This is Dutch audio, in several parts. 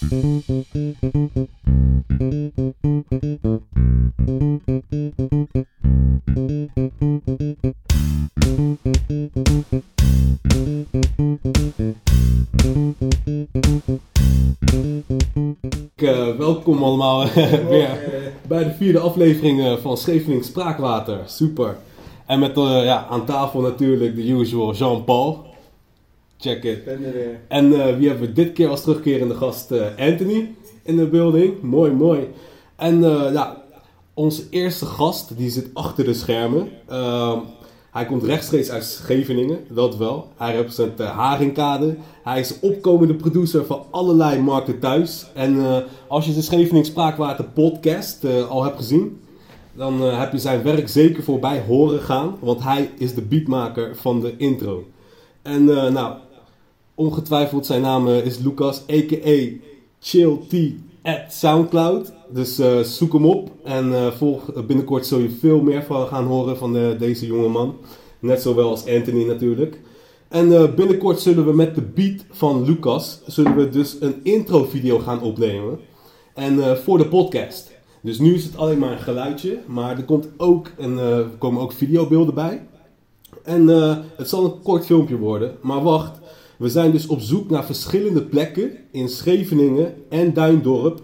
Eh, welkom allemaal weer bij de vierde aflevering eh, van Scheveningen Spraakwater. Super. En met eh, ja, aan tafel natuurlijk de usual Jean-Paul. Check it. ben er weer. En eh, wie hebben we dit keer als terugkerende gast? eh, Anthony in de building. Mooi, mooi. En eh, ja, onze eerste gast, die zit achter de schermen. Ehm, hij komt rechtstreeks uit Scheveningen, dat wel. Hij representeert de Haringkade. Hij is opkomende producer van allerlei markten thuis. En als je de Scheveningen Spraakwater podcast al hebt gezien, dan heb je zijn werk zeker voorbij horen gaan. Want hij is de beatmaker van de intro. En nou, ongetwijfeld zijn naam eh, is Lucas, a.k.a. Chill T at Soundcloud. Dus eh, zoek hem op en eh, volg, binnenkort zul je veel meer van gaan horen van eh, deze jongeman. Net zowel als Anthony natuurlijk. En binnenkort zullen we met de beat van Lucas, zullen we dus een intro video gaan opnemen. En voor de podcast. Dus nu is het alleen maar een geluidje, maar er komt ook een, er komen ook videobeelden bij. En het zal een kort filmpje worden. Maar wacht, we zijn dus op zoek naar verschillende plekken in Scheveningen en Duindorp.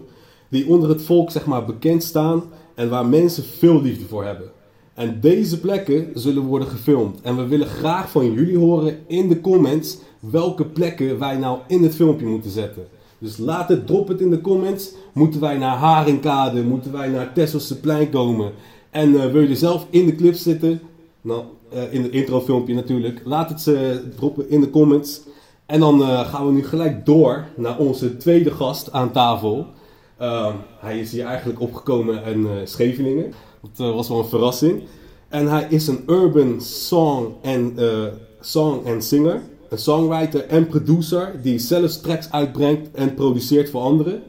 Die onder het volk zeg maar bekend staan en waar mensen veel liefde voor hebben. En deze plekken zullen worden gefilmd. En we willen graag van jullie horen in de comments welke plekken wij nou in het filmpje moeten zetten. Dus laat het, drop het in de comments. Moeten wij naar Haringkade? Moeten wij naar Tesselse komen? En eh, wil je zelf in de clip zitten? Nou, eh, in het introfilmpje natuurlijk. Laat het ze droppen in de comments. En dan eh, gaan we nu gelijk door naar onze tweede gast aan tafel. Ehm, hij is hier eigenlijk opgekomen in eh, Scheveningen. Dat eh, was wel een verrassing. En hij is een urban song en song en singer. Een songwriter en producer die zelfs tracks uitbrengt en produceert voor anderen.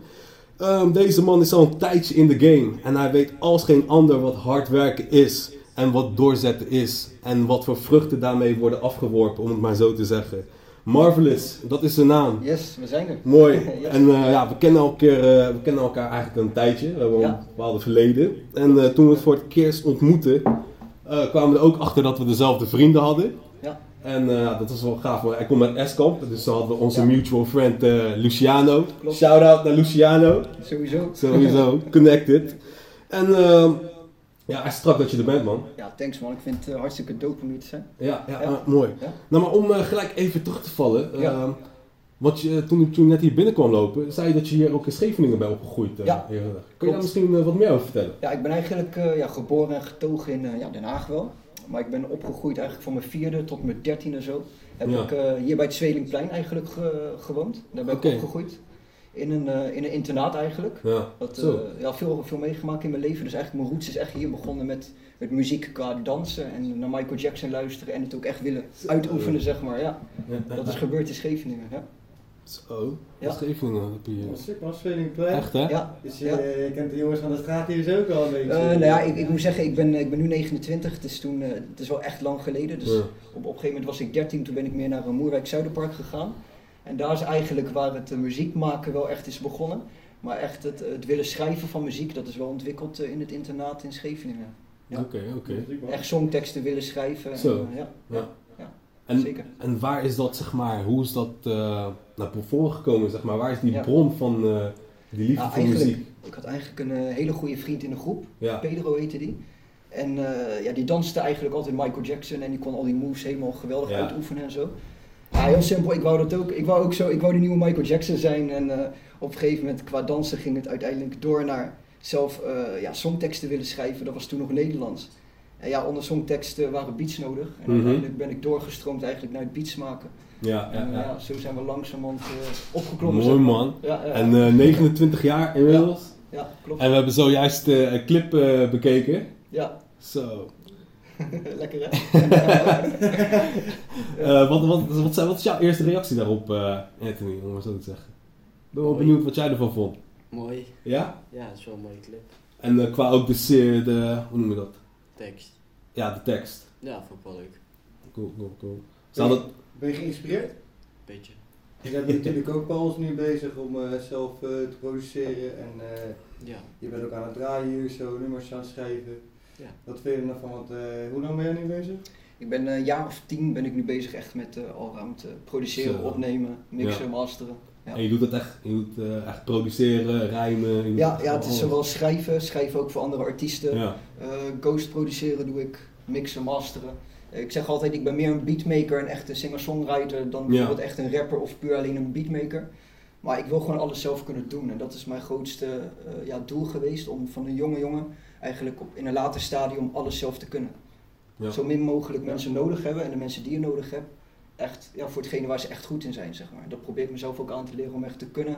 Ehm, deze man is al een tijdje in de game en hij weet als geen ander wat hard werken is en wat doorzetten is en wat voor vruchten daarmee worden afgeworpen, om het maar zo te zeggen. Marvelous, dat is zijn naam. Yes, we zijn er. Mooi. Yes. En eh, ja, we kennen, elkaar, eh, we kennen elkaar eigenlijk een tijdje. We hebben Ja. een bepaalde verleden. En eh, toen we het voor het eerst ontmoetten, eh, kwamen we er ook achter dat we dezelfde vrienden hadden. Ja. En eh, dat was wel gaaf. want Hij komt uit Eskamp, dus dan hadden we onze Ja. mutual friend eh, Luciano. Klopt. Shout-out naar Luciano. Sowieso. Sowieso, connected. En ehm, ja, echt strak dat je er bent, man. Ja, thanks man. Ik vind het eh, hartstikke dope om hier te zijn. Ja, ja, Ja. ah, mooi. Ja. Nou, maar om eh, gelijk even terug te vallen. Ja. ehm, want je, toen, toen je net hier binnen kwam lopen, zei je dat je hier ook in Scheveningen bent opgegroeid. eh, Ja. Kun je daar misschien eh, wat meer over vertellen? Ja, ik ben eigenlijk eh, ja, geboren en getogen in eh, ja, Den Haag wel. Maar ik ben opgegroeid eigenlijk van mijn vierde tot mijn dertiende zo. Heb ik eh, hier bij het Zwelingplein eigenlijk ge- gewoond. Daar ben ik opgegroeid. In een, eh, in een internaat eigenlijk. Ja, Dat, zo. eh, ja, veel, veel meegemaakt in mijn leven. Dus eigenlijk mijn roots is echt hier begonnen met, met muziek qua dansen en naar Michael Jackson luisteren en het ook echt willen uitoefenen, zeg maar. Ja, Ja, dat is gebeurd in Scheveningen. Ja, Zo, Ja. Scheveningen heb je hier. Van Zwelingplein. Echt hè? ja, Dus ja. je, je kent de jongens van de straat hier dus ook al een beetje. Eh, nou ja, ik, ik moet zeggen, ik ben, ik ben nu 29, het is, toen, eh, het is wel echt lang geleden. Dus Ja. op, op een gegeven moment was ik 13, toen ben ik meer naar een Moerwijk Zuiderpark gegaan. En daar is eigenlijk waar het eh, muziek maken wel echt is begonnen. Maar echt het, het willen schrijven van muziek, dat is wel ontwikkeld eh, in het internaat in Scheveningen. Ja. Oké, oké. Echt songteksten willen schrijven. en, Zo. eh, ja, Ja. Ja, En, zeker. en waar is dat, zeg maar, hoe is dat uh, naar voren gekomen, zeg maar? Waar is die bron van die liefde Ja, voor muziek? ik had eigenlijk een hele goede vriend in de groep. Pedro heette die. En ja, die danste eigenlijk altijd Michael Jackson en die kon al die moves helemaal geweldig uitoefenen en zo. Ja, heel simpel. Ik wou dat ook. Ik wou ook zo. Ik wou die nieuwe Michael Jackson zijn. En eh, op een gegeven moment qua dansen ging het uiteindelijk door naar zelf eh, ja, songteksten willen schrijven. Dat was toen nog Nederlands. En ja, onder songteksten waren beats nodig. En Mhm. uiteindelijk ben ik doorgestroomd eigenlijk naar het beats maken. ja. En ja. ja, zo zijn we langzamerhand eh opgeklommen. Mooi man. En eh, 29 jaar inmiddels. ja, klopt. En we hebben zojuist een clip bekeken. Ja, Zo. lekker hè? Eh, wat, wat, wat, zijn- wat is jouw eerste reactie daarop, eh, Anthony, om maar zo te zeggen? Ik ben wel Mooi. benieuwd wat jij ervan vond. Mooi. Ja? Ja, het is wel een mooie clip. En eh, qua ook de, de, hoe noem je dat? Tekst. Ja, de tekst. Ja, vond ik wel leuk. Cool, cool, cool. Dat, Ben je geïnspireerd? Beetje. Je bent natuurlijk ook Pauls nu bezig om eh, zelf eh, te produceren en eh, Ja. je bent ook aan het draaien hier zo, nummers aan het schrijven. Ja. Wat vind je er nog van? Want, eh, hoe lang ben je nu bezig? Ik ben een jaar of tien ben ik nu bezig echt met eh allround eh, produceren, Zo. opnemen, mixen, Ja. masteren. Ja. En je doet dat echt, je doet eh, echt produceren, rijmen. Ja, ja, het is zowel schrijven, schrijven ook voor andere artiesten. Ja, Eh, ghost produceren doe ik, mixen, masteren. Eh, ik zeg altijd, ik ben meer een beatmaker, een echte singer-songwriter dan bijvoorbeeld echt een rapper of puur alleen een beatmaker. Maar ik wil gewoon alles zelf kunnen doen en dat is mijn grootste eh, ja, doel geweest om van een jonge jongen eigenlijk op, in een later stadium alles zelf te kunnen. ja. Zo min mogelijk Ja. mensen nodig hebben en de mensen die je nodig hebt, echt ja, voor hetgene waar ze echt goed in zijn, zeg maar. Dat probeer ik mezelf ook aan te leren om echt te kunnen,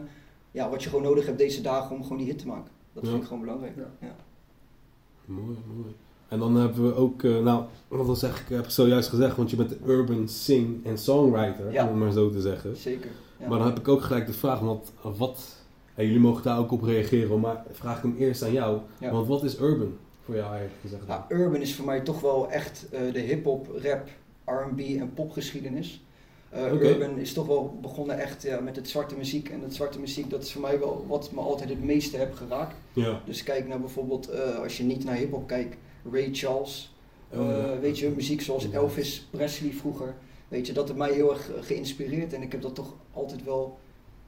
ja, wat je gewoon nodig hebt deze dagen om gewoon die hit te maken. Dat Ja. vind ik gewoon belangrijk. Ja. Ja. Mooi, mooi. En dan hebben we ook, eh, nou, wat dan zeg ik, heb ik zojuist gezegd, want je bent de urban sing- en songwriter, Ja. om het maar zo te zeggen. Zeker. Ja. Maar dan heb ik ook gelijk de vraag, want wat, en jullie mogen daar ook op reageren, maar vraag ik hem eerst aan jou. Ja. Want wat is urban voor jou eigenlijk gezegd? Ja, urban is voor mij toch wel echt eh, de hip-hop, rap, RB en popgeschiedenis. Eh. Urban is toch wel begonnen echt ja, met het zwarte muziek. En het zwarte muziek, dat is voor mij wel wat me altijd het meeste heb geraakt. Ja. Dus kijk naar bijvoorbeeld, eh, als je niet naar hip-hop kijkt, Ray Charles. Oh, weet je, muziek zoals. Elvis Presley vroeger. Weet je, dat heeft mij heel erg geïnspireerd. En ik heb dat toch altijd wel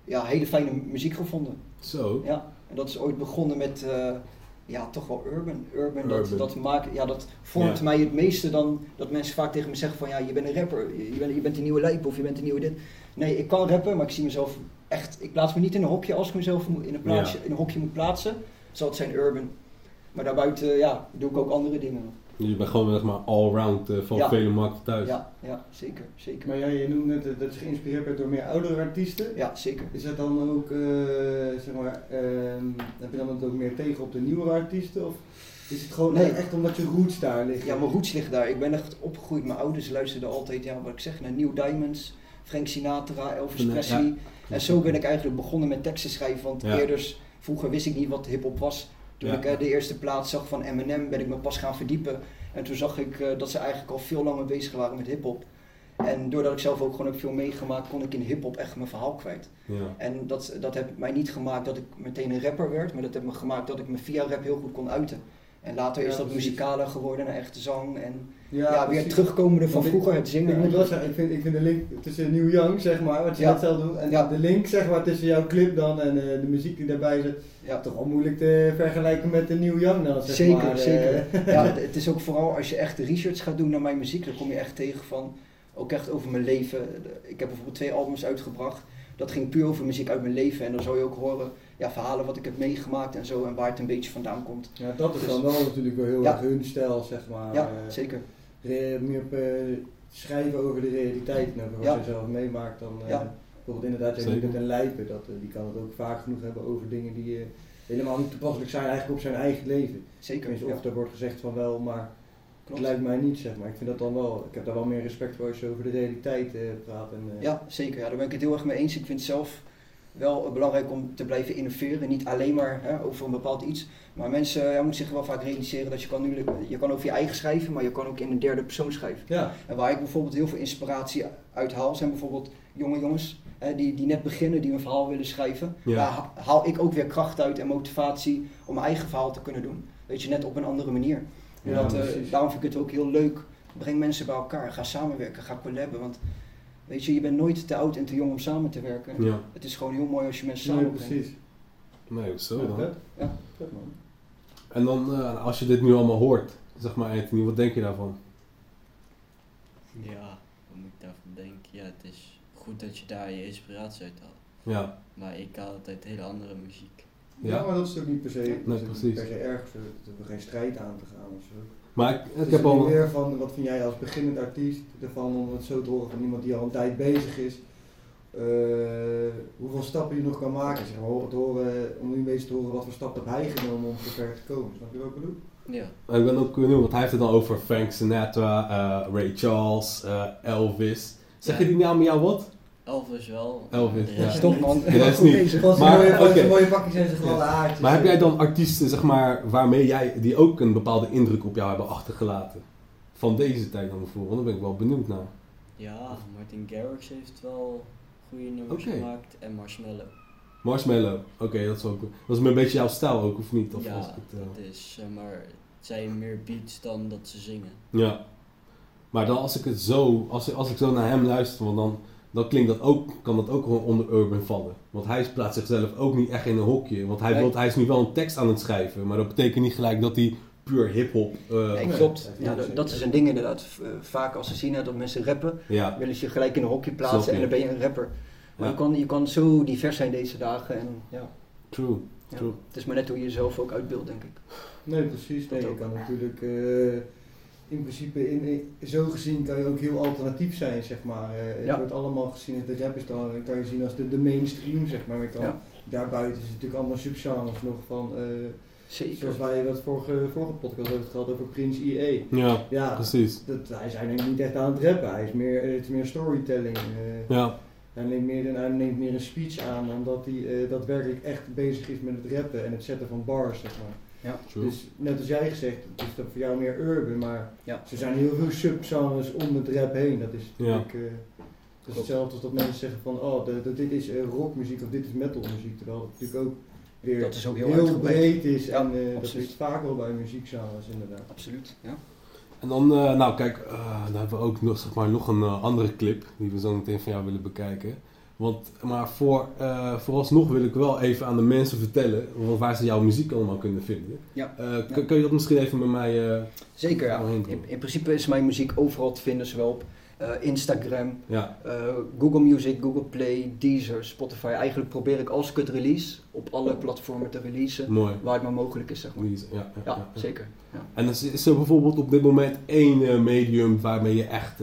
ja, hele fijne muziek gevonden. Zo. Ja, en dat is ooit begonnen met, eh, ja, toch wel urban. Urban, dat, Urban. dat, maakt, ja, dat vormt Ja. mij het meeste dan dat mensen vaak tegen me zeggen van, ja, je bent een rapper, je bent, je bent een nieuwe lijp of je bent een nieuwe dit. Nee, ik kan rappen, maar ik zie mezelf echt, ik plaats me niet in een hokje als ik mezelf in een, plaatsje, Ja. in een hokje moet plaatsen. Zal het zijn urban. Maar daarbuiten, ja, doe ik ook andere dingen. Je bent gewoon zeg maar allround eh, van Ja. vele markten thuis. Ja, ja, zeker, zeker. Maar ja, je noemde net dat je geïnspireerd bent door meer oudere artiesten. Ja, zeker. Is dat dan ook, eh, zeg maar, ehm, heb je dan het ook meer tegen op de nieuwere artiesten? Of is het gewoon Nee. echt omdat je roots daar liggen? Ja, mijn roots liggen daar. Ik ben echt opgegroeid. Mijn ouders luisterden altijd, ja, wat ik zeg, naar New Diamonds, Frank Sinatra, Elvis Ja, Presley. En zo ben ik eigenlijk begonnen met teksten schrijven, want Ja. eerder, vroeger wist ik niet wat hip-hop was. Toen Ja. ik eh, de eerste plaats zag van Eminem, ben ik me pas gaan verdiepen. En toen zag ik eh, dat ze eigenlijk al veel langer bezig waren met hip-hop. En doordat ik zelf ook gewoon heb veel meegemaakt, kon ik in hip-hop echt mijn verhaal kwijt. Ja. En dat, dat heeft mij niet gemaakt dat ik meteen een rapper werd, maar dat heeft me gemaakt dat ik me via rap heel goed kon uiten. En later is dat muzikaler geworden naar echte zang. En ja, weer terugkomende van vroeger, het zingen. Ik moet wel zeggen, ik vind, ik vind de link tussen New Young, zeg maar, wat je net zelf doet, en Ja. de link zeg maar, tussen jouw clip dan en eh, de muziek die daarbij zit, Ja, toch wel moeilijk te vergelijken met de New Young dan, zeg Zeker, maar. eh. zeker. ja, het, het is ook vooral als je echt de research gaat doen naar mijn muziek, dan kom je echt tegen van, ook echt over mijn leven. Ik heb bijvoorbeeld twee albums uitgebracht, dat ging puur over muziek uit mijn leven. En dan zou je ook horen, ja, verhalen wat ik heb meegemaakt en zo, en waar het een beetje vandaan komt. Ja, dat is dan wel natuurlijk wel heel Ja. erg hun stijl, zeg maar. Ja, eh, zeker. re- meer op, eh, schrijven over de realiteit en over wat Ja. je zelf meemaakt dan eh, Ja. bijvoorbeeld inderdaad jij Zeker. doet een lijpen, dat, die kan het ook vaak genoeg hebben over dingen die eh, helemaal niet toepasselijk zijn eigenlijk op zijn eigen leven. Zeker, Tenminste, ja, of er wordt gezegd van wel, maar klopt. het lijkt mij niet zeg maar. Ik vind dat dan wel, ik heb daar wel meer respect voor als je over de realiteit eh, praat. En, eh, Ja, zeker. Ja, daar ben ik het heel erg mee eens. Ik vind zelf wel belangrijk om te blijven innoveren. Niet alleen maar hè, over een bepaald iets. Maar mensen ja, moeten zich wel vaak realiseren dat je kan, nu, je kan over je eigen schrijven, maar je kan ook in een derde persoon schrijven. ja. En waar ik bijvoorbeeld heel veel inspiratie uit haal, zijn bijvoorbeeld jonge jongens hè, die, die net beginnen, die een verhaal willen schrijven. Ja. Daar ha- haal ik ook weer kracht uit en motivatie om mijn eigen verhaal te kunnen doen. Weet je, net op een andere manier. Ja, dat, eh, daarom vind ik het ook heel leuk. Breng mensen bij elkaar, ga samenwerken, ga collaben. Want weet je, je bent nooit te oud en te jong om samen te werken. Ja. Het is gewoon heel mooi als je mensen Ja, samenbrengt. precies. Nee, zo Ja, dan. Ja. Man. En dan, eh, als je dit nu allemaal hoort, zeg maar Anthony, wat denk je daarvan? Ja, wat moet ik daarvan denken? Ja, het is goed dat je daar je inspiratie uit haalt. Ja. Maar ik haal altijd hele andere muziek. Ja. Ja. maar dat is ook niet per se, dat is ook niet precies. per se erg. We hebben geen strijd aan te gaan of zo. Maar ik, Het is heb al... niet meer van, wat vind jij als beginnend artiest ervan om het zo te horen van iemand die al een tijd bezig is. eh, hoeveel stappen je nog kan maken, zeg maar, horen om nu een beetje te horen wat voor stappen heb hij genomen om zover te komen. Snap je wat ik bedoel? Ja. Ik ben ook benieuwd, want hij heeft het dan over Frank Sinatra, eh, Ray Charles, eh, Elvis. Zeg je die namen jou wat? Elvis wel. Elvis, ja. Stop man. Ja, dat is niet. Maar, zijn mooie, mooie pakjes en zijn gladde haartjes. Maar heb jij dan artiesten, zeg maar, waarmee jij, die ook een bepaalde indruk op jou hebben achtergelaten? Van deze tijd dan bijvoorbeeld, daar ben ik wel benieuwd naar. Ja, Martin Garrix heeft wel goede nummers gemaakt. En Marshmallow. Marshmallow, oké, dat is ook. Dat is een beetje jouw stijl ook, of niet? Of ja, was het, eh, dat is, zeg maar, het zijn meer beats dan dat ze zingen. Ja. Maar dan als ik het zo, als, als ik zo naar hem luister, want dan, dan klinkt dat ook, kan dat ook gewoon onder urban vallen. Want hij plaatst zichzelf ook niet echt in een hokje. Want hij, Nee. wil, hij is nu wel een tekst aan het schrijven, maar dat betekent niet gelijk dat hij puur hip-hop. eh, Nee, klopt. dat Ja, dat, is een ding inderdaad. Eh, Vaak als ze zien dat mensen rappen, ja, willen ze je gelijk in een hokje plaatsen en dan ben je een rapper. Maar Ja. je, kan, je kan zo divers zijn deze dagen en ja, true. ja. True. het is maar net hoe je jezelf ook uitbeeldt, denk ik. Nee, precies. Nee, Dat je ook. kan natuurlijk eh, in principe, in, in- zo gezien kan je ook heel alternatief zijn, zeg maar. Eh, het Ja. wordt allemaal gezien, de rap is dan, kan je zien als de, de mainstream, zeg maar. Maar je kan, Ja. Daarbuiten is het natuurlijk allemaal subgenres nog van, eh, Zeker. zoals wij dat vorige, vorige podcast hebben gehad over Prince IE. Ja, Ja, precies. dat, hij is eigenlijk niet echt aan het rappen, hij is meer, het is meer storytelling. eh. Ja, Hij neemt, meer een, hij neemt meer een speech aan dan dat hij eh, daadwerkelijk echt bezig is met het rappen en het zetten van bars, zeg maar. True. Dus net als jij gezegd, het is dat voor jou meer urban, maar Ja. er zijn heel veel subgenres om het rap heen. Dat is Ja. natuurlijk eh, dat is hetzelfde als dat mensen zeggen van oh, de, de- dit is eh, rockmuziek of dit is metalmuziek. Terwijl het natuurlijk ook weer Dat is ook heel, heel, breed is Ja, en eh, dat is vaak wel bij muziekgenres inderdaad. Absoluut, ja. En dan, eh, nou kijk, eh, dan hebben we ook nog, zeg maar, nog een andere clip die we zo meteen van jou willen bekijken. Want, maar voor, eh, vooralsnog wil ik wel even aan de mensen vertellen waar ze jouw muziek allemaal kunnen vinden. Ja. Eh, kun, kun je dat misschien even met mij... eh, Zeker, ja. In, in principe is mijn muziek overal te vinden, zowel op Instagram, ja, Google Music, Google Play, Deezer, Spotify. Eigenlijk probeer ik als ik het release op alle platformen te releasen, mooi. waar het maar mogelijk is, zeg maar. Ja, ja, zeker. Ja, En is, is er bijvoorbeeld op dit moment één medium waarmee je echt...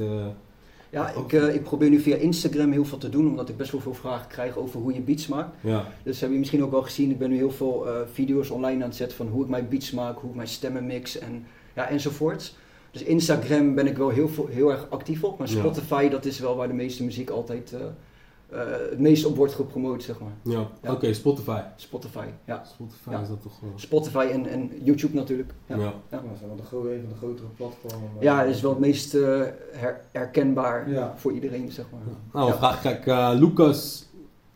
eh, ja ik, eh, ik probeer nu via Instagram heel veel te doen, omdat ik best wel veel vragen krijg over hoe je beats maakt. ja, Dus heb je misschien ook wel gezien, ik ben nu heel veel eh, video's online aan het zetten van hoe ik mijn beats maak, hoe ik mijn stemmen mix en ja, enzovoorts. Dus Instagram ben ik wel heel, veel- heel erg actief op, maar Ja. Spotify dat is wel waar de meeste muziek altijd eh, eh, het meest op wordt gepromoot, zeg maar. ja. Ja. oké, Spotify. Spotify, ja. Spotify Ja. is dat toch wel... Spotify en, en YouTube natuurlijk. Ja, Ja. Dat zijn wel de, een van de grotere platformen. maar- ja het is wel het meest eh, her- herkenbaar Ja. voor iedereen, zeg maar. Nou, vraag ik aan Lucas,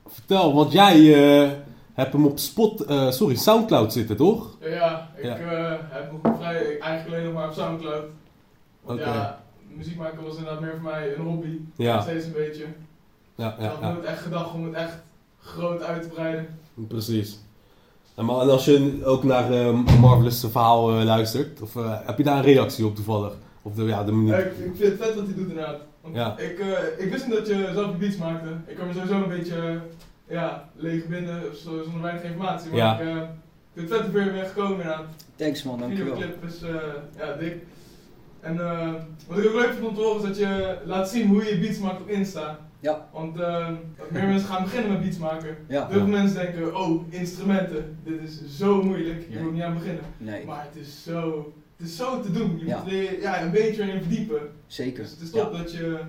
vertel, want jij eh, hebt hem op Spot, eh, sorry, Soundcloud zitten, toch? Ja, ik Ja. eh, heb nog vrij, eigenlijk alleen nog maar op Soundcloud. Want Oké. ja, muziek maken was inderdaad meer voor mij een hobby. Ja. Nog steeds een beetje. Ja, ik ja, had ja, nooit echt gedacht om het echt groot uit te breiden. precies. En, maar, en als je ook naar eh Marvelous verhaal eh, luistert, of eh, heb je daar een reactie op toevallig? Of de, ja, de manier... ik, ik vind het vet wat hij doet inderdaad. Want Ja. ik, eh, ik wist niet dat je zelf je beats maakte. Ik kwam er sowieso een beetje eh, ja, leeg binnen, of zo- zonder weinig informatie. Maar Ja. ik, eh, ik vind het vet dat je weer gekomen inderdaad. Thanks man, De dankjewel. videoclip is eh, ja, dik. En eh, wat ik ook leuk vind om te horen is dat je laat zien hoe je beats maakt op Insta. Ja. Want eh, dat meer mensen gaan beginnen met beats maken. Ja, Heel veel mensen denken, oh, instrumenten, dit is zo moeilijk, hier Nee. moet niet aan beginnen. nee, Maar het is zo, het is zo te doen. Je Ja. moet er ja, een beetje erin verdiepen. zeker. Dus het is Ja. top dat je...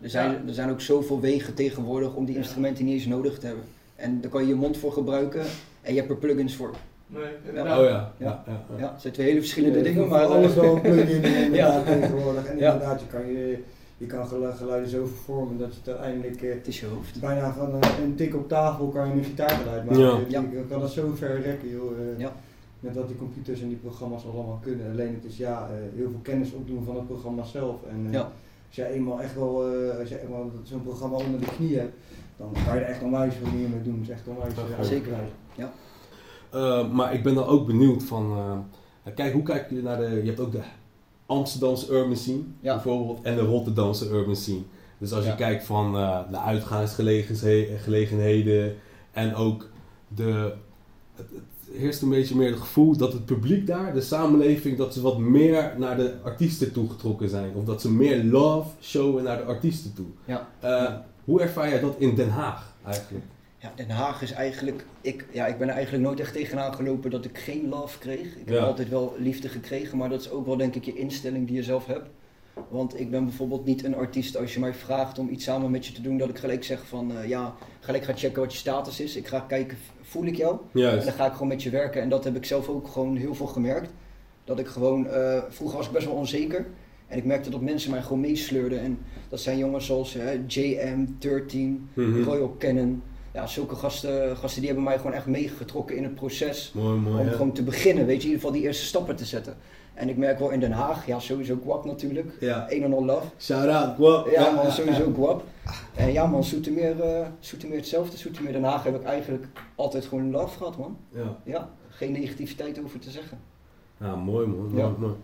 Er zijn, Ja. er zijn ook zoveel wegen tegenwoordig om die Ja. instrumenten niet eens nodig te hebben. En daar kan je je mond voor gebruiken en je hebt er plugins voor. Nee, Ja. inderdaad. Oh ja, ja, Ja. ja. ja. Ja, het zijn twee hele verschillende Ja, dingen, maar... alles eh, wel een plugin inderdaad tegenwoordig. En Ja. inderdaad, je kan, je, je kan gelu- geluiden zo vervormen dat je het uiteindelijk eh, Het is je hoofd. bijna van een, een tik op tafel kan je een gitaargeluid maken. Ja. Je, Ja. je kan dat zo ver rekken, joh. eh, Ja. Met wat die computers en die programma's allemaal kunnen. Alleen het is ja, eh, heel veel kennis opdoen van het programma zelf. En eh, Ja. als jij eenmaal echt wel, eh, als jij eenmaal zo'n programma onder de knie hebt, dan kan je er echt onwijs veel meer mee doen. Het is echt onwijs Ja, zeker. Eh, maar ik ben dan ook benieuwd van, eh, kijk, hoe kijk je naar de, je hebt ook de Amsterdamse urban scene Ja. bijvoorbeeld en de Rotterdamse urban scene. Dus als je Ja. kijkt van eh, de uitgaansgelegenheden en ook de, het, het heerst een beetje meer het gevoel dat het publiek daar, de samenleving, dat ze wat meer naar de artiesten toe getrokken zijn. Of dat ze meer love showen naar de artiesten toe. Ja. Eh, Hoe ervaar jij dat in Den Haag eigenlijk? Ja, Den Haag is eigenlijk, ik, ja, ik ben er eigenlijk nooit echt tegenaan gelopen dat ik geen love kreeg. Ik heb Ja. altijd wel liefde gekregen, maar dat is ook wel denk ik je instelling die je zelf hebt. Want ik ben bijvoorbeeld niet een artiest als je mij vraagt om iets samen met je te doen, dat ik gelijk zeg van eh, ja, gelijk ga checken wat je status is. Ik ga kijken, voel ik jou? En dan ga ik gewoon met je werken. En dat heb ik zelf ook gewoon heel veel gemerkt. Dat ik gewoon, eh, vroeger was ik best wel onzeker. En ik merkte dat mensen mij gewoon meesleurden. En dat zijn jongens zoals eh, JM13, Mhm. Royal Cannon. Ja, zulke gasten, gasten die hebben mij gewoon echt meegetrokken in het proces. Mooi, mooi. om ja. gewoon te beginnen, weet je, in ieder geval die eerste stappen te zetten. En ik merk wel in Den Haag, ja sowieso Guap natuurlijk. Ja. Een en al love. Shout out, wow. Ja, man, sowieso Guap. En ja man, Zoetermeer, eh Zoetermeer hetzelfde. Zoetermeer Den Haag heb ik eigenlijk altijd gewoon love gehad man. Ja. Ja, geen negativiteit over te zeggen. Ja, mooi man. Mooi, Ja. mooi.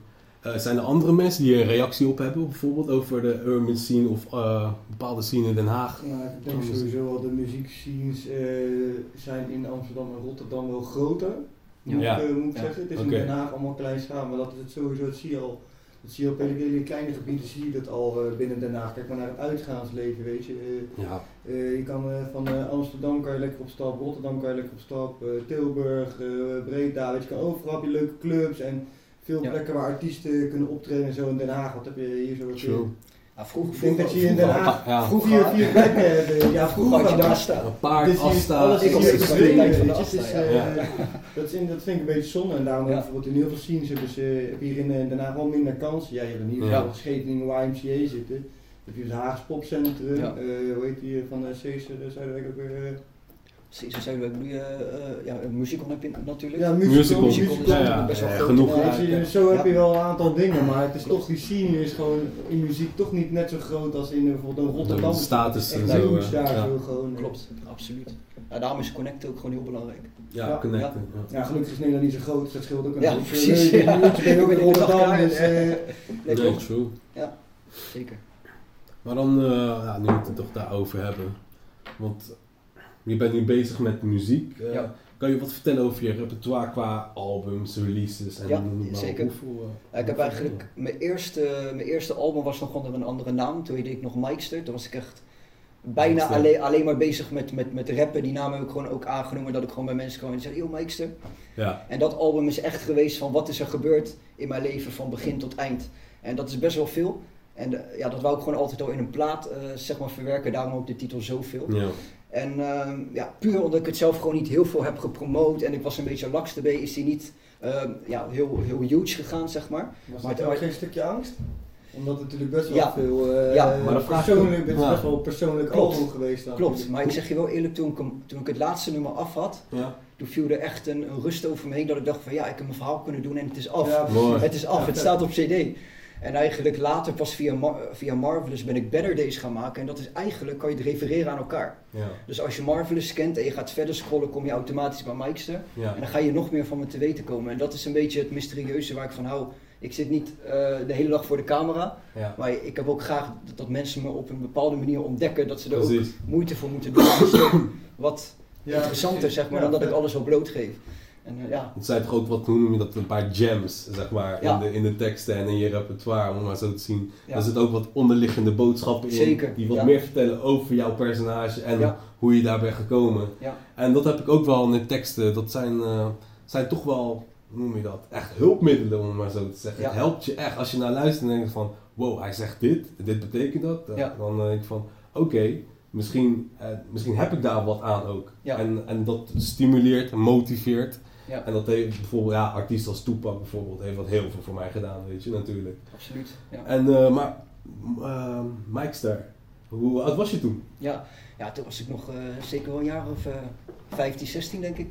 Eh, zijn er andere mensen die een reactie op hebben, bijvoorbeeld over de urban scene of eh, bepaalde scene in Den Haag? Nou, ik denk sowieso wel de muziekscenes eh, zijn in Amsterdam en Rotterdam wel groter. Moet, Ja. ik, moet ik Ja. zeggen. Het is in Den Haag allemaal klein schaal, maar dat is het sowieso, dat zie je al. Dat zie je op hele, kleine gebieden zie je dat al eh, binnen Den Haag. Kijk maar naar het uitgaansleven, weet je. Eh, Ja. eh, je kan eh, van eh, Amsterdam kan je lekker op stap, Rotterdam kan je lekker op stap, eh, Tilburg, eh, Breda, weet je, je kan overal heb je leuke clubs en veel Ja. plekken waar artiesten kunnen optreden en zo in Den Haag. Wat heb je hier zo? True. Ja, vroeger, Ik denk vroeger, dat je hier in Den Haag Ja. vroeger- vier, vier plekken hebt. Ja, vroeger had je daar staan. Een paard, Dus afstaan. Ik was de van de eh, ja. dat, in- vind ik een beetje zonde en daarom Ja. bijvoorbeeld in heel veel scenes hebben ze heb hier in eh, Den Haag wel minder kansen. Ja, je hebt in ieder geval. Scheveningen YMCA zitten. Dan heb je het Haags Popcentrum, Ja. eh, hoe heet die eh, van de Caesar, ik ook weer... zei ik bedoel je, eh, ja, muziek heb je natuurlijk. Ja, Musical. musical. Musical is Ja, natuurlijk ja, best wel ja, groot. genoeg. Ja, Ja, zie je, ja. zo heb Ja. je wel een aantal dingen, maar het is toch, die scene is gewoon in muziek toch niet net zo groot als in eh, bijvoorbeeld een Rotterdam. De status en zo, huge daar ja. zo gewoon. Klopt, absoluut. Ja, daarom is connect ook gewoon heel belangrijk. Ja, Ja. connecten. Ja. Ja, gelukkig is Nederland niet zo groot, dus dat scheelt ook een Ja, precies, ja. Je bent ook in Rotterdam, dus... eh, Nee, true. Zeker. Maar dan, eh, ja, nu we het er toch daarover hebben. Want je bent nu bezig met muziek. Eh, Ja. Kan je wat vertellen over je repertoire qua albums, releases en Ja, zeker. Hoeveel, Ja, ik heb eigenlijk, mijn eerste, mijn eerste album was nog onder een andere naam. Toen deed ik nog Mikester. Toen was ik echt bijna Mikester. alleen, alleen maar bezig met, met, met rappen. Die naam heb ik gewoon ook aangenomen. Dat ik gewoon bij mensen kwam en zei, yo Mikester. Ja, En dat album is echt geweest van wat is er gebeurd in mijn leven van begin tot eind. En dat is best wel veel. En eh, ja, dat wou ik gewoon altijd al in een plaat zeg maar verwerken. Daarom ook de titel Zoveel. ja. En ehm, ja, puur omdat ik het zelf gewoon niet heel veel heb gepromoot en ik was een beetje laks erbij, is die niet ehm, ja, heel, heel huge gegaan, zeg maar. Was Maar het- ook geen stukje angst? Omdat het natuurlijk best wel Ja. veel eh, Ja, maar persoonlijk, het is ja. best wel persoonlijk Klopt. album geweest. dan Klopt, natuurlijk. maar ik zeg je wel eerlijk, toen ik, hem- toen ik het laatste nummer af had, ja. toen viel er echt een, een rust over me heen dat ik dacht van ja, ik heb mijn verhaal kunnen doen en het is af. Ja. Het is af, het staat op cd. En eigenlijk later pas via, Mar via Marvelous ben ik Better Days gaan maken en dat is eigenlijk, kan je het refereren aan elkaar. Ja, Dus als je Marvelous kent en je gaat verder scrollen, kom je automatisch bij Mikester. ja. En dan ga je nog meer van me te weten komen. En dat is een beetje het mysterieuze waar ik van hou. Ik zit niet eh, de hele dag voor de camera, ja. maar ik heb ook graag dat, dat mensen me op een bepaalde manier ontdekken, dat ze er ook moeite voor moeten doen. Dat is toch wat Ja, interessanter, precies. zeg maar, Ja, dan dat ik alles al blootgeef. En eh, ja, Het zijn toch ook wat, hoe noem je dat, een paar gems, zeg maar, Ja. in, de, in de teksten en in je repertoire, om maar zo te zien. ja. Er zitten ook wat onderliggende boodschappen in, Zeker, die wat ja. meer vertellen over jouw personage en hoe je daar bent gekomen. En dat heb ik ook wel in de teksten, dat zijn, eh, zijn toch wel, hoe noem je dat, echt hulpmiddelen om maar zo te zeggen. Het helpt je echt, als je naar luistert en denkt van, wow, hij zegt dit, dit betekent dat. Ja. Dan denk ik van, oké, misschien, eh, misschien heb ik daar wat aan ook. En, en dat stimuleert, motiveert. Ja. En dat heeft bijvoorbeeld, ja, artiesten als Tupac bijvoorbeeld, heeft wat heel veel voor mij gedaan, weet je, natuurlijk. absoluut. Ja. En, eh, maar, uh, Mikester, hoe oud was je toen? Ja. ja, toen was ik nog eh, zeker wel een jaar of eh 15, 16 denk ik.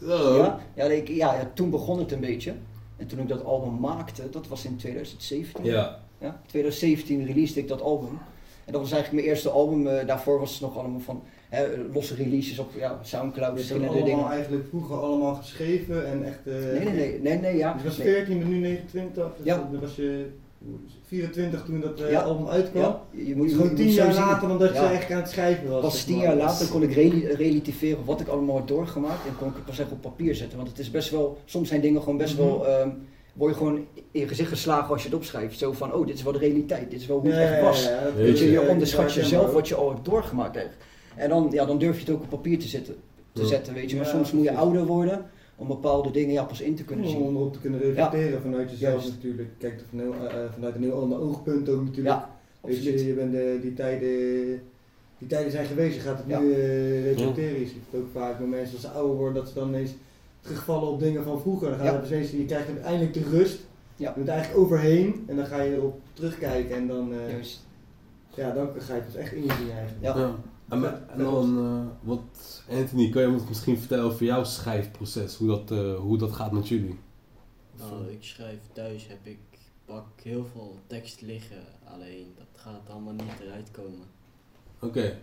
Ja, ja, ik- ja, ja, toen begon het een beetje. En toen ik dat album maakte, dat was in 2017. Ja. Ja, 2017 releasede ik dat album. En dat was eigenlijk mijn eerste album. eh, daarvoor was het nog allemaal van hè, losse releases op ja, Soundcloud, hebt verschillende allemaal dingen. eigenlijk vroeger allemaal geschreven en echt... eh, Nee, nee, nee, nee, nee, ja. Dus was Nee. 14, nu 29, dus Ja. dan was je 24 toen dat eh, Ja. album uitkwam. Ja, je moet, gewoon tien jaar later dan dat je eigenlijk aan het schrijven was. Pas tien jaar later kon ik reli- relativeren wat ik allemaal had doorgemaakt en kon ik het pas echt op papier zetten. Want het is best wel, soms zijn dingen gewoon best Mhm. wel, ehm, word je gewoon in je gezicht geslagen als je het opschrijft. Zo van, oh dit is wel de realiteit, dit is wel hoe het echt was. ja, dat Weet je, eh, je dat onderschat jezelf wat je al hebt doorgemaakt hebt. En dan, ja, dan durf je het ook op papier te zetten, te Ja. zetten weet je. Maar Ja, soms moet je ouder worden om bepaalde dingen ja, pas in te kunnen zien. Om erop te kunnen reflecteren vanuit jezelf Juist. natuurlijk. Kijk, van heel, eh, eh, vanuit een heel ander oogpunt ook natuurlijk. Ja, Weet je, je bent de, die tijden, die tijden zijn geweest, je gaat het Ja. nu eh reflecteren. Je ziet het ook vaak met mensen als ze ouder worden, dat ze dan ineens terugvallen op dingen van vroeger. Dan gaan Ja. je, krijgt uiteindelijk de rust, Ja. je bent eigenlijk overheen en dan ga je erop terugkijken en dan, eh, Juist. ja, dan ga je het dus echt inzien eigenlijk. Ja. En, dan, eh, wat, Anthony, kan je ons misschien vertellen over jouw schrijfproces? Hoe dat, eh, hoe dat gaat met jullie? Nou, ik schrijf thuis, heb ik pak heel veel tekst liggen, alleen dat gaat allemaal niet eruit komen. Oké.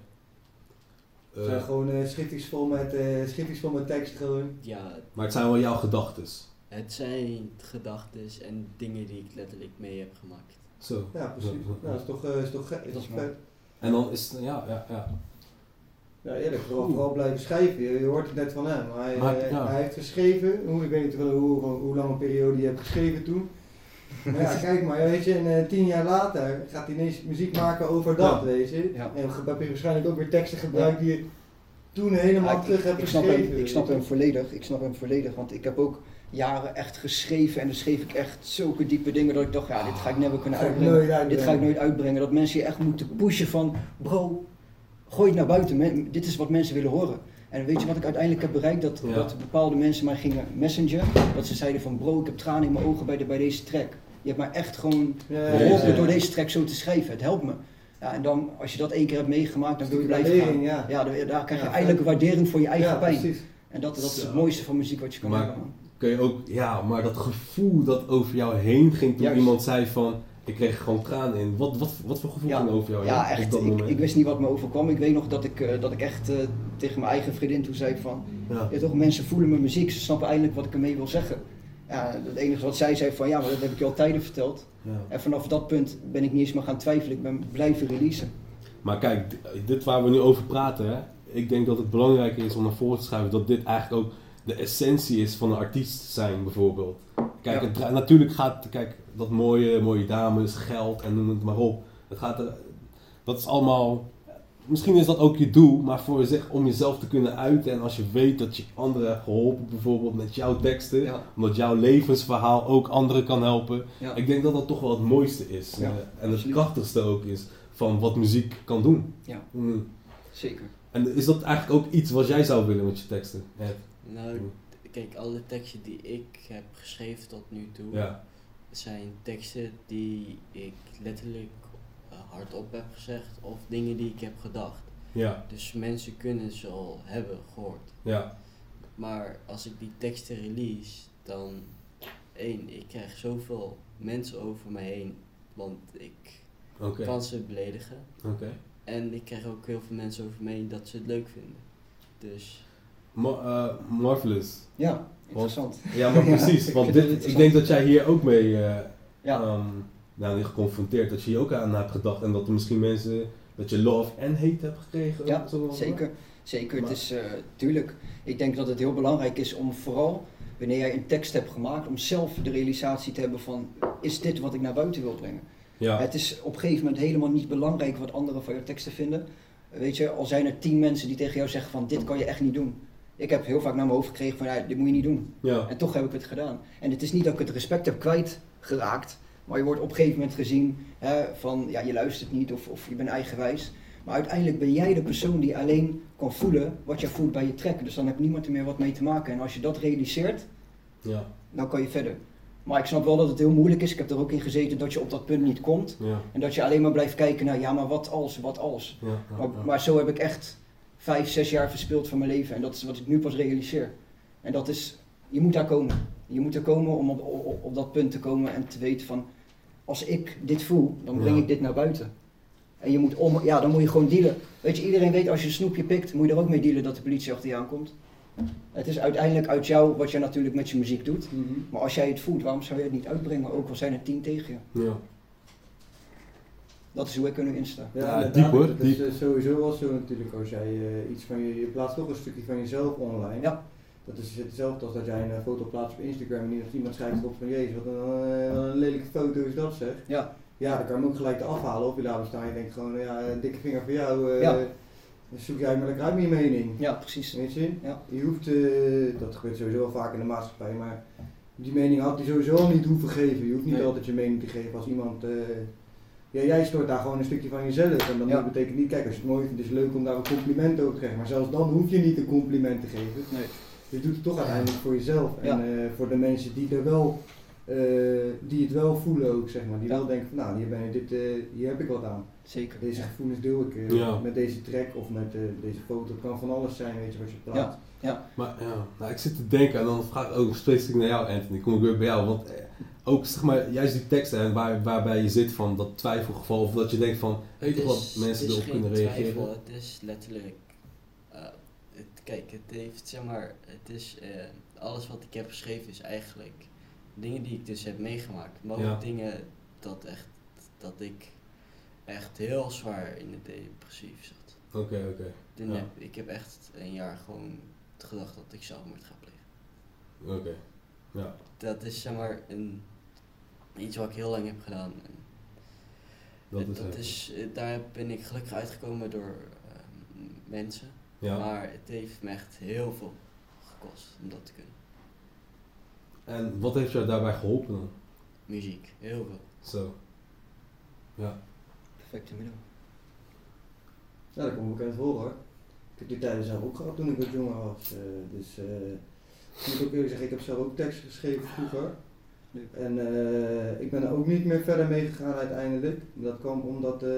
Het zijn Eh, gewoon eh schriftjes vol met, eh schriftjes vol met tekst gewoon. Ja, maar het zijn wel jouw gedachtes. het zijn gedachten en dingen die ik letterlijk mee heb gemaakt. Zo. Ja, precies. Nou, dat is toch, eh, is toch gek. Dat is vet. En dan is het, ja, ja, ja. Ja, eerlijk, vooral, vooral blijven schrijven. Je, je hoort het net van hem. Hij, Maar, eh, ja. hij heeft geschreven, hoe, ik weet niet hoe, hoe, hoe lang een periode je hebt geschreven toen. Maar ja, kijk maar, weet je, en eh, tien jaar later gaat hij ineens muziek maken over dat, Ja. weet je. Ja. En heb je waarschijnlijk ook weer teksten gebruikt die je toen helemaal terug hebt ik snap geschreven. hem, ik snap hem volledig. Ik snap hem volledig. Want ik heb ook jaren echt geschreven. En dan schreef ik echt zulke diepe dingen dat ik dacht, ja, dit ga ik never kunnen uitbrengen. Dit ga ik nooit uitbrengen. Dat mensen je echt moeten pushen van, bro, gooi het naar buiten. Men- dit is wat mensen willen horen. En weet je wat ik uiteindelijk heb bereikt? Dat, Ja. dat bepaalde mensen mij gingen messenger. Dat ze zeiden van, bro, ik heb tranen in mijn ogen bij, de, bij deze track. Je hebt mij echt gewoon geholpen ja. door deze track zo te schrijven. Het helpt me. Ja, en dan, als je dat één keer hebt meegemaakt, dan wil je blijven gaan. ja. Ja, daar, daar krijg je Ja, eindelijk een waardering voor je eigen Ja, pijn. precies. En dat, dat is het mooiste van muziek wat je kan Maar- hebben. man. Kun je ook, ja, maar dat gevoel dat over jou heen ging toen Juist. iemand zei van, ik kreeg gewoon tranen in. Wat, wat, wat voor gevoel Ja. ging over jou Ja, echt. Ik, ik wist niet wat me overkwam. Ik weet nog dat ik, eh, dat ik echt eh, tegen mijn eigen vriendin toen zei van... Ja. Ja, toch, mensen voelen mijn muziek. Ze snappen eindelijk wat ik ermee wil zeggen. Ja, het enige wat zij zei van ja, maar dat heb ik je al tijden verteld. Ja. En vanaf dat punt ben ik niet eens meer gaan twijfelen. Ik ben blijven releasen. Maar kijk, dit waar we nu over praten, hè, ik denk dat het belangrijk is om naar voren te schrijven dat dit eigenlijk ook de essentie is van een artiest zijn, bijvoorbeeld. Kijk, Ja. het natuurlijk gaat, kijk, dat mooie, mooie dames, geld en noem het maar op. Het gaat er, dat is allemaal, misschien is dat ook je doel, maar voor zich, om jezelf te kunnen uiten en als je weet dat je anderen hebt geholpen, bijvoorbeeld met jouw teksten, Ja. omdat jouw levensverhaal ook anderen kan helpen. Ja. Ik denk dat dat toch wel het mooiste is eh, en het krachtigste ook is van wat muziek kan doen. Ja. Mm. Zeker. En is dat eigenlijk ook iets wat jij zou willen met je teksten? Ed? Nou, kijk, alle teksten die ik heb geschreven tot nu toe, Ja. zijn teksten die ik letterlijk eh, hardop heb gezegd of dingen die ik heb gedacht. Ja. Dus mensen kunnen ze al hebben gehoord. Ja. Maar als ik die teksten release, dan één, ik krijg zoveel mensen over me heen, want ik kan ze beledigen. Oké. En ik krijg ook heel veel mensen over me heen dat ze het leuk vinden. Dus Eh, marvelous. Ja, interessant. Ja, maar precies. ik want dit, ik denk dat jij hier ook mee eh Ja. ehm, nou, geconfronteerd, dat je hier ook aan hebt gedacht. En dat er misschien mensen, dat je love en hate hebt gekregen. Ja. Zeker, zeker. Maar- Het is, eh tuurlijk, ik denk dat het heel belangrijk is om vooral, wanneer jij een tekst hebt gemaakt, om zelf de realisatie te hebben van, is dit wat ik naar buiten wil brengen? Ja. Het is op een gegeven moment helemaal niet belangrijk wat anderen van je teksten vinden. Weet je, al zijn er tien mensen die tegen jou zeggen van, dit kan je echt niet doen. Ik heb heel vaak naar mijn hoofd gekregen van, ja, dit moet je niet doen. ja. En toch heb ik het gedaan. En het is niet dat ik het respect heb kwijtgeraakt, maar je wordt op een gegeven moment gezien hè, van ja, je luistert niet of, of je bent eigenwijs. Maar uiteindelijk ben jij de persoon die alleen kan voelen wat je voelt bij je track. Dus dan heeft niemand er meer wat mee te maken. En als je dat realiseert, Ja. dan kan je verder. Maar ik snap wel dat het heel moeilijk is. Ik heb er ook in gezeten dat je op dat punt niet komt. Ja. En dat je alleen maar blijft kijken naar ja, maar wat als, wat als. Ja. Maar, maar zo heb ik echt vijf, zes jaar verspild van mijn leven. En dat is wat ik nu pas realiseer. En dat is, je moet daar komen. Je moet er komen om op, op, op dat punt te komen en te weten van, als ik dit voel, dan breng Ja. ik dit naar buiten. En je moet om, ja, dan moet je gewoon dealen. Weet je, iedereen weet als je een snoepje pikt, moet je er ook mee dealen dat de politie achter je aankomt. Het is uiteindelijk uit jou wat je natuurlijk met je muziek doet. Mhm. Maar als jij het voelt, waarom zou je het niet uitbrengen? Ook al zijn er tien tegen je. ja. Dat is hoe ik er nu in sta. Ja, inderdaad. diep hoor, Dat diep. is eh, sowieso wel zo natuurlijk als jij eh, iets van je, je plaatst toch een stukje van jezelf online. Ja. Dat is hetzelfde als dat jij een eh, foto plaatst op Instagram en iemand- iemand schrijft erop van jezus, wat een, eh, wat een lelijke foto is dat zeg. Ja, Ja, dan kan je hem ook gelijk afhalen of je laat staan en je denkt gewoon, ja, een dikke vinger voor jou. eh, Ja. Dan zoek jij maar lekker uit met je mening. ja precies. Weet je? Ja. Je hoeft, eh, dat gebeurt sowieso wel vaak in de maatschappij, maar die mening had hij sowieso al niet hoeven geven. Je hoeft niet Nee. altijd je mening te geven als iemand. eh, ja, jij stort daar gewoon een stukje van jezelf. En dan Ja. betekent niet, kijk, als je het mooi vindt, is het leuk om daar een compliment over te geven. Maar zelfs dan hoef je niet een compliment te geven. Nee. Je doet het toch uiteindelijk voor jezelf. En Ja. eh, voor de mensen die er wel eh, die het wel voelen ook, zeg maar. Die Ja. wel denken van, nou, hier, ben, ik- dit, eh, hier heb ik wat aan. Zeker. Deze ja. gevoelens deel ik eh, Ja. met deze track of met eh, deze foto. Het kan van alles zijn, weet je, wat je plaatst. Maar ja, nou, ik zit te denken en dan vraag ik ook specifiek naar jou, Anthony. Kom ik weer bij jou. Want eh, ook zeg maar, juist die teksten en waar, waarbij je zit van dat twijfelgeval of dat je denkt van, je Het wat mensen erop kunnen reageren. twijfel, het is letterlijk. eh, het, kijk, het heeft zeg maar. Het is. eh, alles wat ik heb geschreven is eigenlijk. Dingen die ik dus heb meegemaakt. Maar ook Ja. dingen dat echt. Dat ik echt heel zwaar in het depressief zat. Oké, oké. Ja. heb, ik heb echt een jaar gewoon gedacht dat ik zelfmoord ga plegen. Oké. Ja. Dat is zeg maar een, iets wat ik heel lang heb gedaan. En Dat het- is dat het. is, eh, daar ben ik gelukkig uitgekomen door eh, mensen. Ja. Maar het heeft me echt heel veel gekost om dat te kunnen. En wat heeft jou daarbij geholpen dan? Muziek, heel veel. Zo. Ja. Perfecte middel. Ja, dat komt bekend voor hoor. Ik heb die tijden zelf ook gehad toen ik wat jonger was. eh, dus eh, ik moet ook eerlijk zeggen, ik heb zelf ook teksten geschreven vroeger. En eh, ik ben er ook niet meer verder mee gegaan uiteindelijk. Dat kwam omdat eh,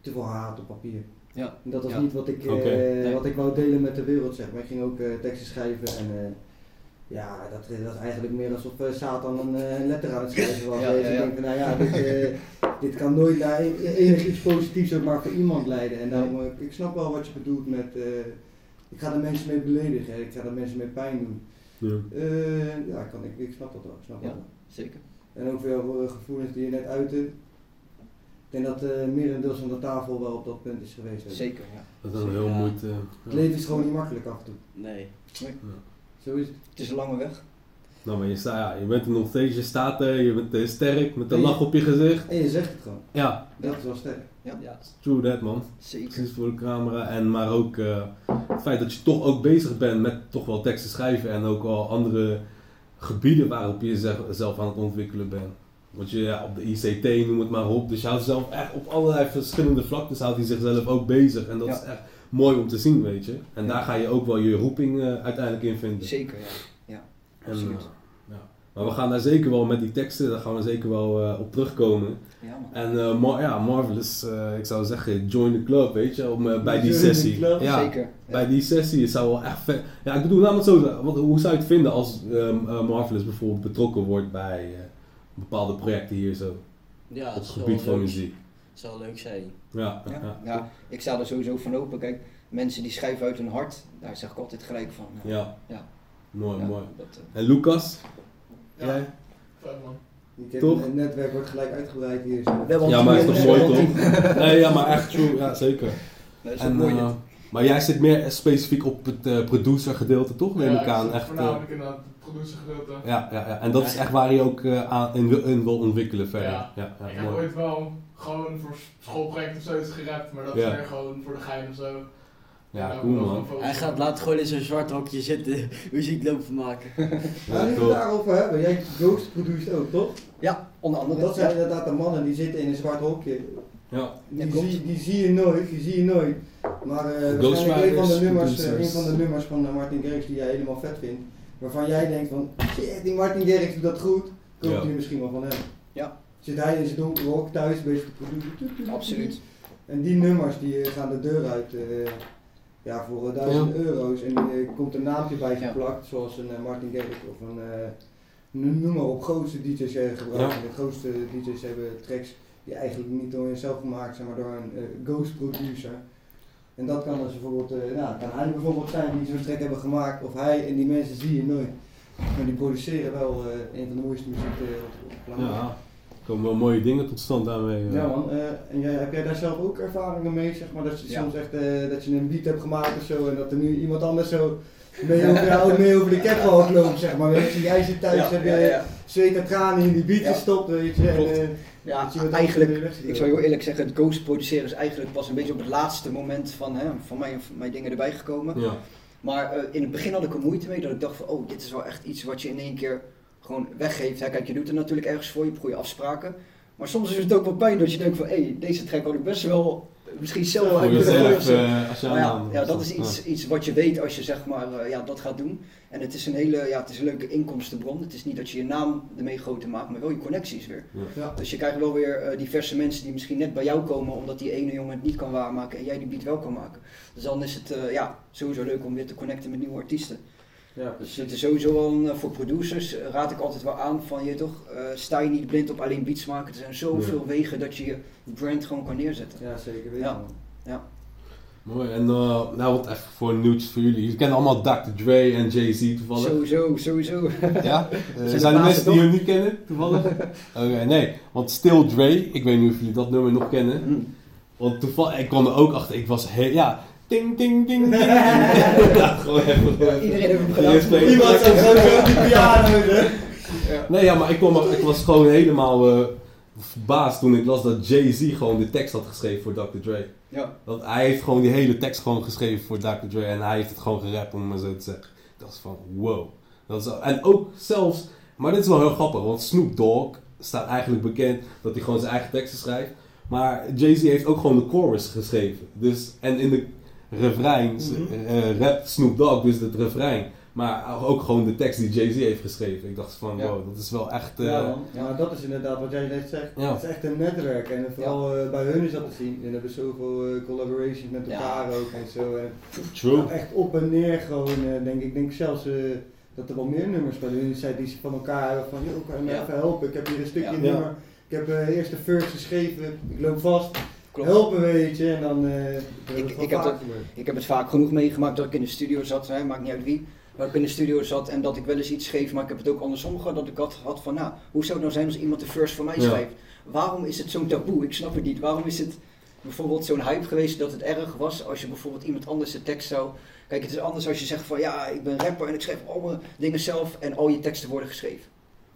te veel haat op papier. Ja. En dat was Ja. niet wat ik, eh. Nee. wat ik wou delen met de wereld, zeg maar. Ik ging ook eh, teksten schrijven en eh, ja, dat, dat was eigenlijk meer alsof eh, Satan een eh, letter aan het schrijven was. Ja, Dus ja, ik ja. denk nou ja, dit, eh, dit kan nooit naar e- enig iets positiefs ook maar voor iemand leiden. En daarom, eh, ik snap wel wat je bedoelt met, eh, ik ga er mensen mee beledigen, ik ga er mensen mee pijn doen. Ja. Eh, ja, kan, ik, ik snap dat wel, ik snap Ja. dat. Zeker. En ook veel eh, gevoelens die je net uitte. Ik denk dat eh merendeels van de tafel wel op dat punt is geweest. ook. Zeker, ja. Dat is een heel Ja. moeite. Het leven is gewoon niet makkelijk af en toe. Nee. Zo is het. Het is een lange weg. Nou, maar je, sta, ja, je bent er nog steeds, je staat er, je bent sterk, met een lach op je gezicht. En je zegt het gewoon. Ja, Dat is wel sterk. Ja. Ja. true that man. Zeker. Precies voor de camera. En maar ook eh, het feit dat je toch ook bezig bent met toch wel teksten schrijven en ook wel andere gebieden waarop je jezelf zelf aan het ontwikkelen bent. Want je ja, op de ICT noem het maar op. Dus je houdt zelf echt op allerlei verschillende vlaktes houdt hij zichzelf ook bezig. En dat Ja. is echt mooi om te zien, weet je. En Ja. daar ga je ook wel je roeping eh, uiteindelijk in vinden. Zeker, ja. En, absoluut. ja. Maar we gaan daar zeker wel met die teksten, daar gaan we zeker wel eh, op terugkomen. Ja. En eh, Mar- ja, Marvelous, eh, ik zou zeggen, join the club, weet je, om, bij die Join the sessie. club, Ja, Zeker. Ja. bij die sessie het zou wel echt vet. Ja, ik bedoel, laat het zo. Wat, hoe zou je het vinden als ehm, eh, Marvelous bijvoorbeeld betrokken wordt bij eh, bepaalde projecten hier zo, Ja, op het gebied van leuk- muziek? Zou leuk zijn. Ja, ja. Ja. ja. ja, ik sta er sowieso van open. Kijk, mensen die schrijven uit hun hart, daar zeg ik altijd gelijk van. Ja. Ja. Mooi, ja, mooi. dat, En Lucas? Ja, Jij? vet man. Ik heb Toch? Het netwerk wordt gelijk uitgebreid hier. zo. we hebben Ja, maar is toch mooi toch? Nee, ja, maar echt true, ja zeker. Dat is En, mooi eh, maar jij zit meer specifiek op het eh, producer gedeelte, toch? Neem Ja, ik aan. Echt, eh, Voornamelijk in dat producer gedeelte. ja, ja, ja, en dat is echt waar je ook eh, aan, in, wil- in wil ontwikkelen verder. Ja, Ja. ja, ik heb ooit wel gewoon voor schoolprojecten of zoiets gerapt, maar dat Ja. is meer gewoon voor de gein of zo. Ja, cool man. Hij gaat later gewoon in zo'n zwart hokje zitten, muziek lopen maken. Ja, nu we het daarover hebben, jij ghost produced ook, toch? Ja, onder andere. Want dat zijn ja. inderdaad de mannen die zitten in een zwart hokje. Ja. Die, Ja, zie, die zie je nooit, die zie je nooit. Maar eh Ghostwriters, waarschijnlijk een van, de nummers, een van de nummers van eh, Martin Garrix die jij helemaal vet vindt. Waarvan jij denkt van, shit, die Martin Garrix doet dat goed. Koopt Ja. hij misschien wel van hem. Ja. Zit hij in zijn donkere hok thuis, bezig te produceren. Absoluut. En die nummers die gaan de deur uit eh, ja, voor eh, duizend euro's. En er komt een naampje bij geplakt, zoals een eh, Martin Garrix of een, eh, noem maar op, grootste DJ's eh, gebruiken. De grootste DJ's hebben tracks die eigenlijk niet door jezelf gemaakt zijn, maar door een eh, ghost producer. En dat kan dus bijvoorbeeld, eh nou, kan hij bijvoorbeeld zijn die zo'n track hebben gemaakt, of hij, en die mensen zie je nooit. Maar die produceren wel eh, een van de mooiste muziek eh, op. Ja, komen wel mooie dingen tot stand daarmee. eh. Ja man, eh, en jij, heb jij daar zelf ook ervaringen mee, zeg maar, dat je Ja. soms echt, eh, dat je een beat hebt gemaakt of zo en dat er nu iemand anders zo mee over jou mee over de loopt, zeg maar, weet je, jij zit thuis, Ja, heb je zweet en tranen in die beat Ja. gestopt, weet je, en Ja, dat je wat eigenlijk, ik zou heel eerlijk zeggen, het ghost produceren is eigenlijk pas een beetje op het laatste moment van, hè, van, mijn, van mijn dingen erbij gekomen. Ja. Maar eh, in het begin had ik er moeite mee, dat ik dacht van, oh, dit is wel echt iets wat je in één keer gewoon weggeeft. Hè. Kijk, je doet er natuurlijk ergens voor, je hebt goede afspraken. Maar soms is het ook wel pijn dat je denkt van, hé, hey, deze track had ik best wel misschien zelf uit zo. eh, ja, ja, dat is iets, iets wat je weet als je zeg maar eh, ja, dat gaat doen. En het is een hele ja, het is een leuke inkomstenbron. Het is niet dat je je naam ermee groter maakt, maar wel je connecties weer. Ja. Dus je krijgt wel weer eh, diverse mensen die misschien net bij jou komen omdat die ene jongen het niet kan waarmaken en jij die beat wel kan maken. Dus dan is het eh, ja, sowieso leuk om weer te connecten met nieuwe artiesten. Ja, Dus het is sowieso wel een, eh, voor producers eh, raad ik altijd wel aan van je toch, eh, sta je niet blind op alleen beats maken. Er zijn zoveel wegen dat je je brand gewoon kan neerzetten. ja zeker weten. Ja. man. Mooi, en eh, nou wat even voor een nieuwtje voor jullie. Jullie kennen allemaal Dr. Dre en Jay-Z toevallig. Sowieso, sowieso. Ja? Eh, Zijn zijn de er mensen die hem niet kennen toevallig? Oké, nee. Want Still Dre, ik weet niet of jullie dat nummer nog kennen. Hm. Want toevallig, ik kwam er ook achter, ik was heel, ja, ding ding ding ding. ja, gewoon even. Ja, iedereen heeft hem gedaan. Iemand zat sowieso op die piano, hè? Nee, ja, maar ik, kwam, ik was gewoon helemaal eh, verbaasd toen ik las dat Jay-Z gewoon de tekst had geschreven voor Dr. Dre. Ja. Want hij heeft gewoon die hele tekst gewoon geschreven voor Dr. Dre en hij heeft het gewoon gerapt om het maar zo te zeggen. Dat is van wow. Dat is, en ook zelfs, maar dit is wel heel grappig, want Snoop Dogg staat eigenlijk bekend dat hij gewoon zijn eigen teksten schrijft. Maar Jay-Z heeft ook gewoon de chorus geschreven. Dus, en in de refrein Mhm. eh, rapt Snoop Dogg dus het refrein. Maar ook gewoon de tekst die Jay-Z heeft geschreven. Ik dacht van Ja. wow, dat is wel echt... eh, Ja, man. Ja, maar dat is inderdaad wat jij net zegt. Ja. Het is echt een netwerk en vooral eh, bij hun is dat te zien. En hebben zoveel eh, collaborations met Ja. elkaar ook en zo. En True. nou, echt op en neer gewoon, eh, denk ik. Ik denk zelfs eh, dat er wel meer nummers bij hun zijn die ze van elkaar hebben van, joh, kan je me Ja. even helpen? Ik heb hier een stukje Ja. nummer. Ik heb eh eerst de first geschreven, ik loop vast, Klopt. helpen weet je. En dan eh, dat Ik- ik heb dat-. Ik heb het vaak genoeg meegemaakt dat ik in de studio zat, hè, maakt niet uit wie. Maar ik in de studio zat en dat ik wel eens iets schreef, maar ik heb het ook andersom gehad. Dat ik had, had van, nou, hoe zou het nou zijn als iemand de first voor mij Ja. schrijft? Waarom is het zo'n taboe? Ik snap het niet. Waarom is het bijvoorbeeld zo'n hype geweest dat het erg was als je bijvoorbeeld iemand anders de tekst zou... Kijk, het is anders als je zegt van, ja, ik ben rapper en ik schrijf al mijn dingen zelf en al je teksten worden geschreven.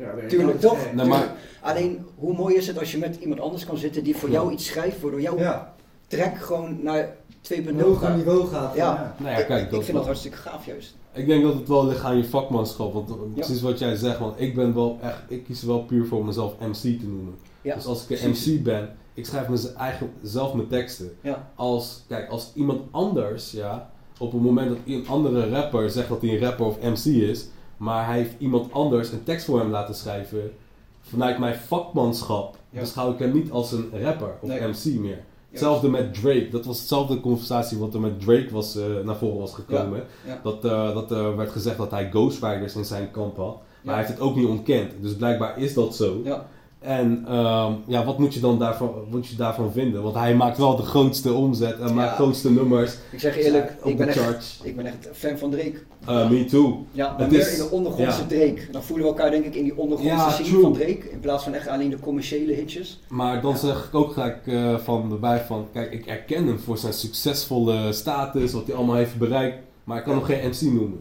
Ja, nee, Tuurlijk, toch? Nee, maar-. Alleen, hoe mooi is het als je met iemand anders kan zitten die voor Ja. jou iets schrijft, waardoor jouw Ja, track gewoon naar 2.0 een hoger gaat. niveau gaat. Ja. Ja. Nou ja, Ik- kijk, ik, dat vind dat hartstikke gaaf juist. Ik denk dat het wel ligt aan je vakmanschap. Want precies wat jij zegt, want ik ben wel echt, ik kies wel puur voor mezelf MC te noemen. Ja. Dus als ik een. MC ben, ik schrijf mijn eigen, zelf mijn teksten. Ja. Als, kijk, als iemand anders, ja, op het moment dat een andere rapper zegt dat hij een rapper of MC is, maar hij heeft iemand anders een tekst voor hem laten schrijven, vanuit mijn vakmanschap Ja. beschouw ik hem niet als een rapper of Nee. MC meer. Hetzelfde met Drake. Dat was hetzelfde conversatie wat er met Drake was, eh, naar voren was gekomen. Dat, eh, dat er werd gezegd dat hij Ghostwriters in zijn kamp had. Maar hij heeft het ook niet ontkend. Dus blijkbaar is dat zo. Ja. En ehm, ja, wat moet je dan daarvan, moet je daarvan vinden? Want hij maakt wel de grootste omzet en maakt de grootste nummers. Ik zeg eerlijk, op ik ben, de echt, charts. ik ben echt fan van Drake. Uh, me too. Ja, maar Het meer is- in de ondergrondse ja. Drake. Dan voelen we elkaar denk ik in die ondergrondse Ja, scene van Drake. In plaats van echt alleen de commerciële hitjes. Maar dan Ja. zeg ik ook gelijk eh, van erbij van, kijk, ik erken hem voor zijn succesvolle status, wat hij allemaal heeft bereikt. Maar ik kan hem geen MC noemen.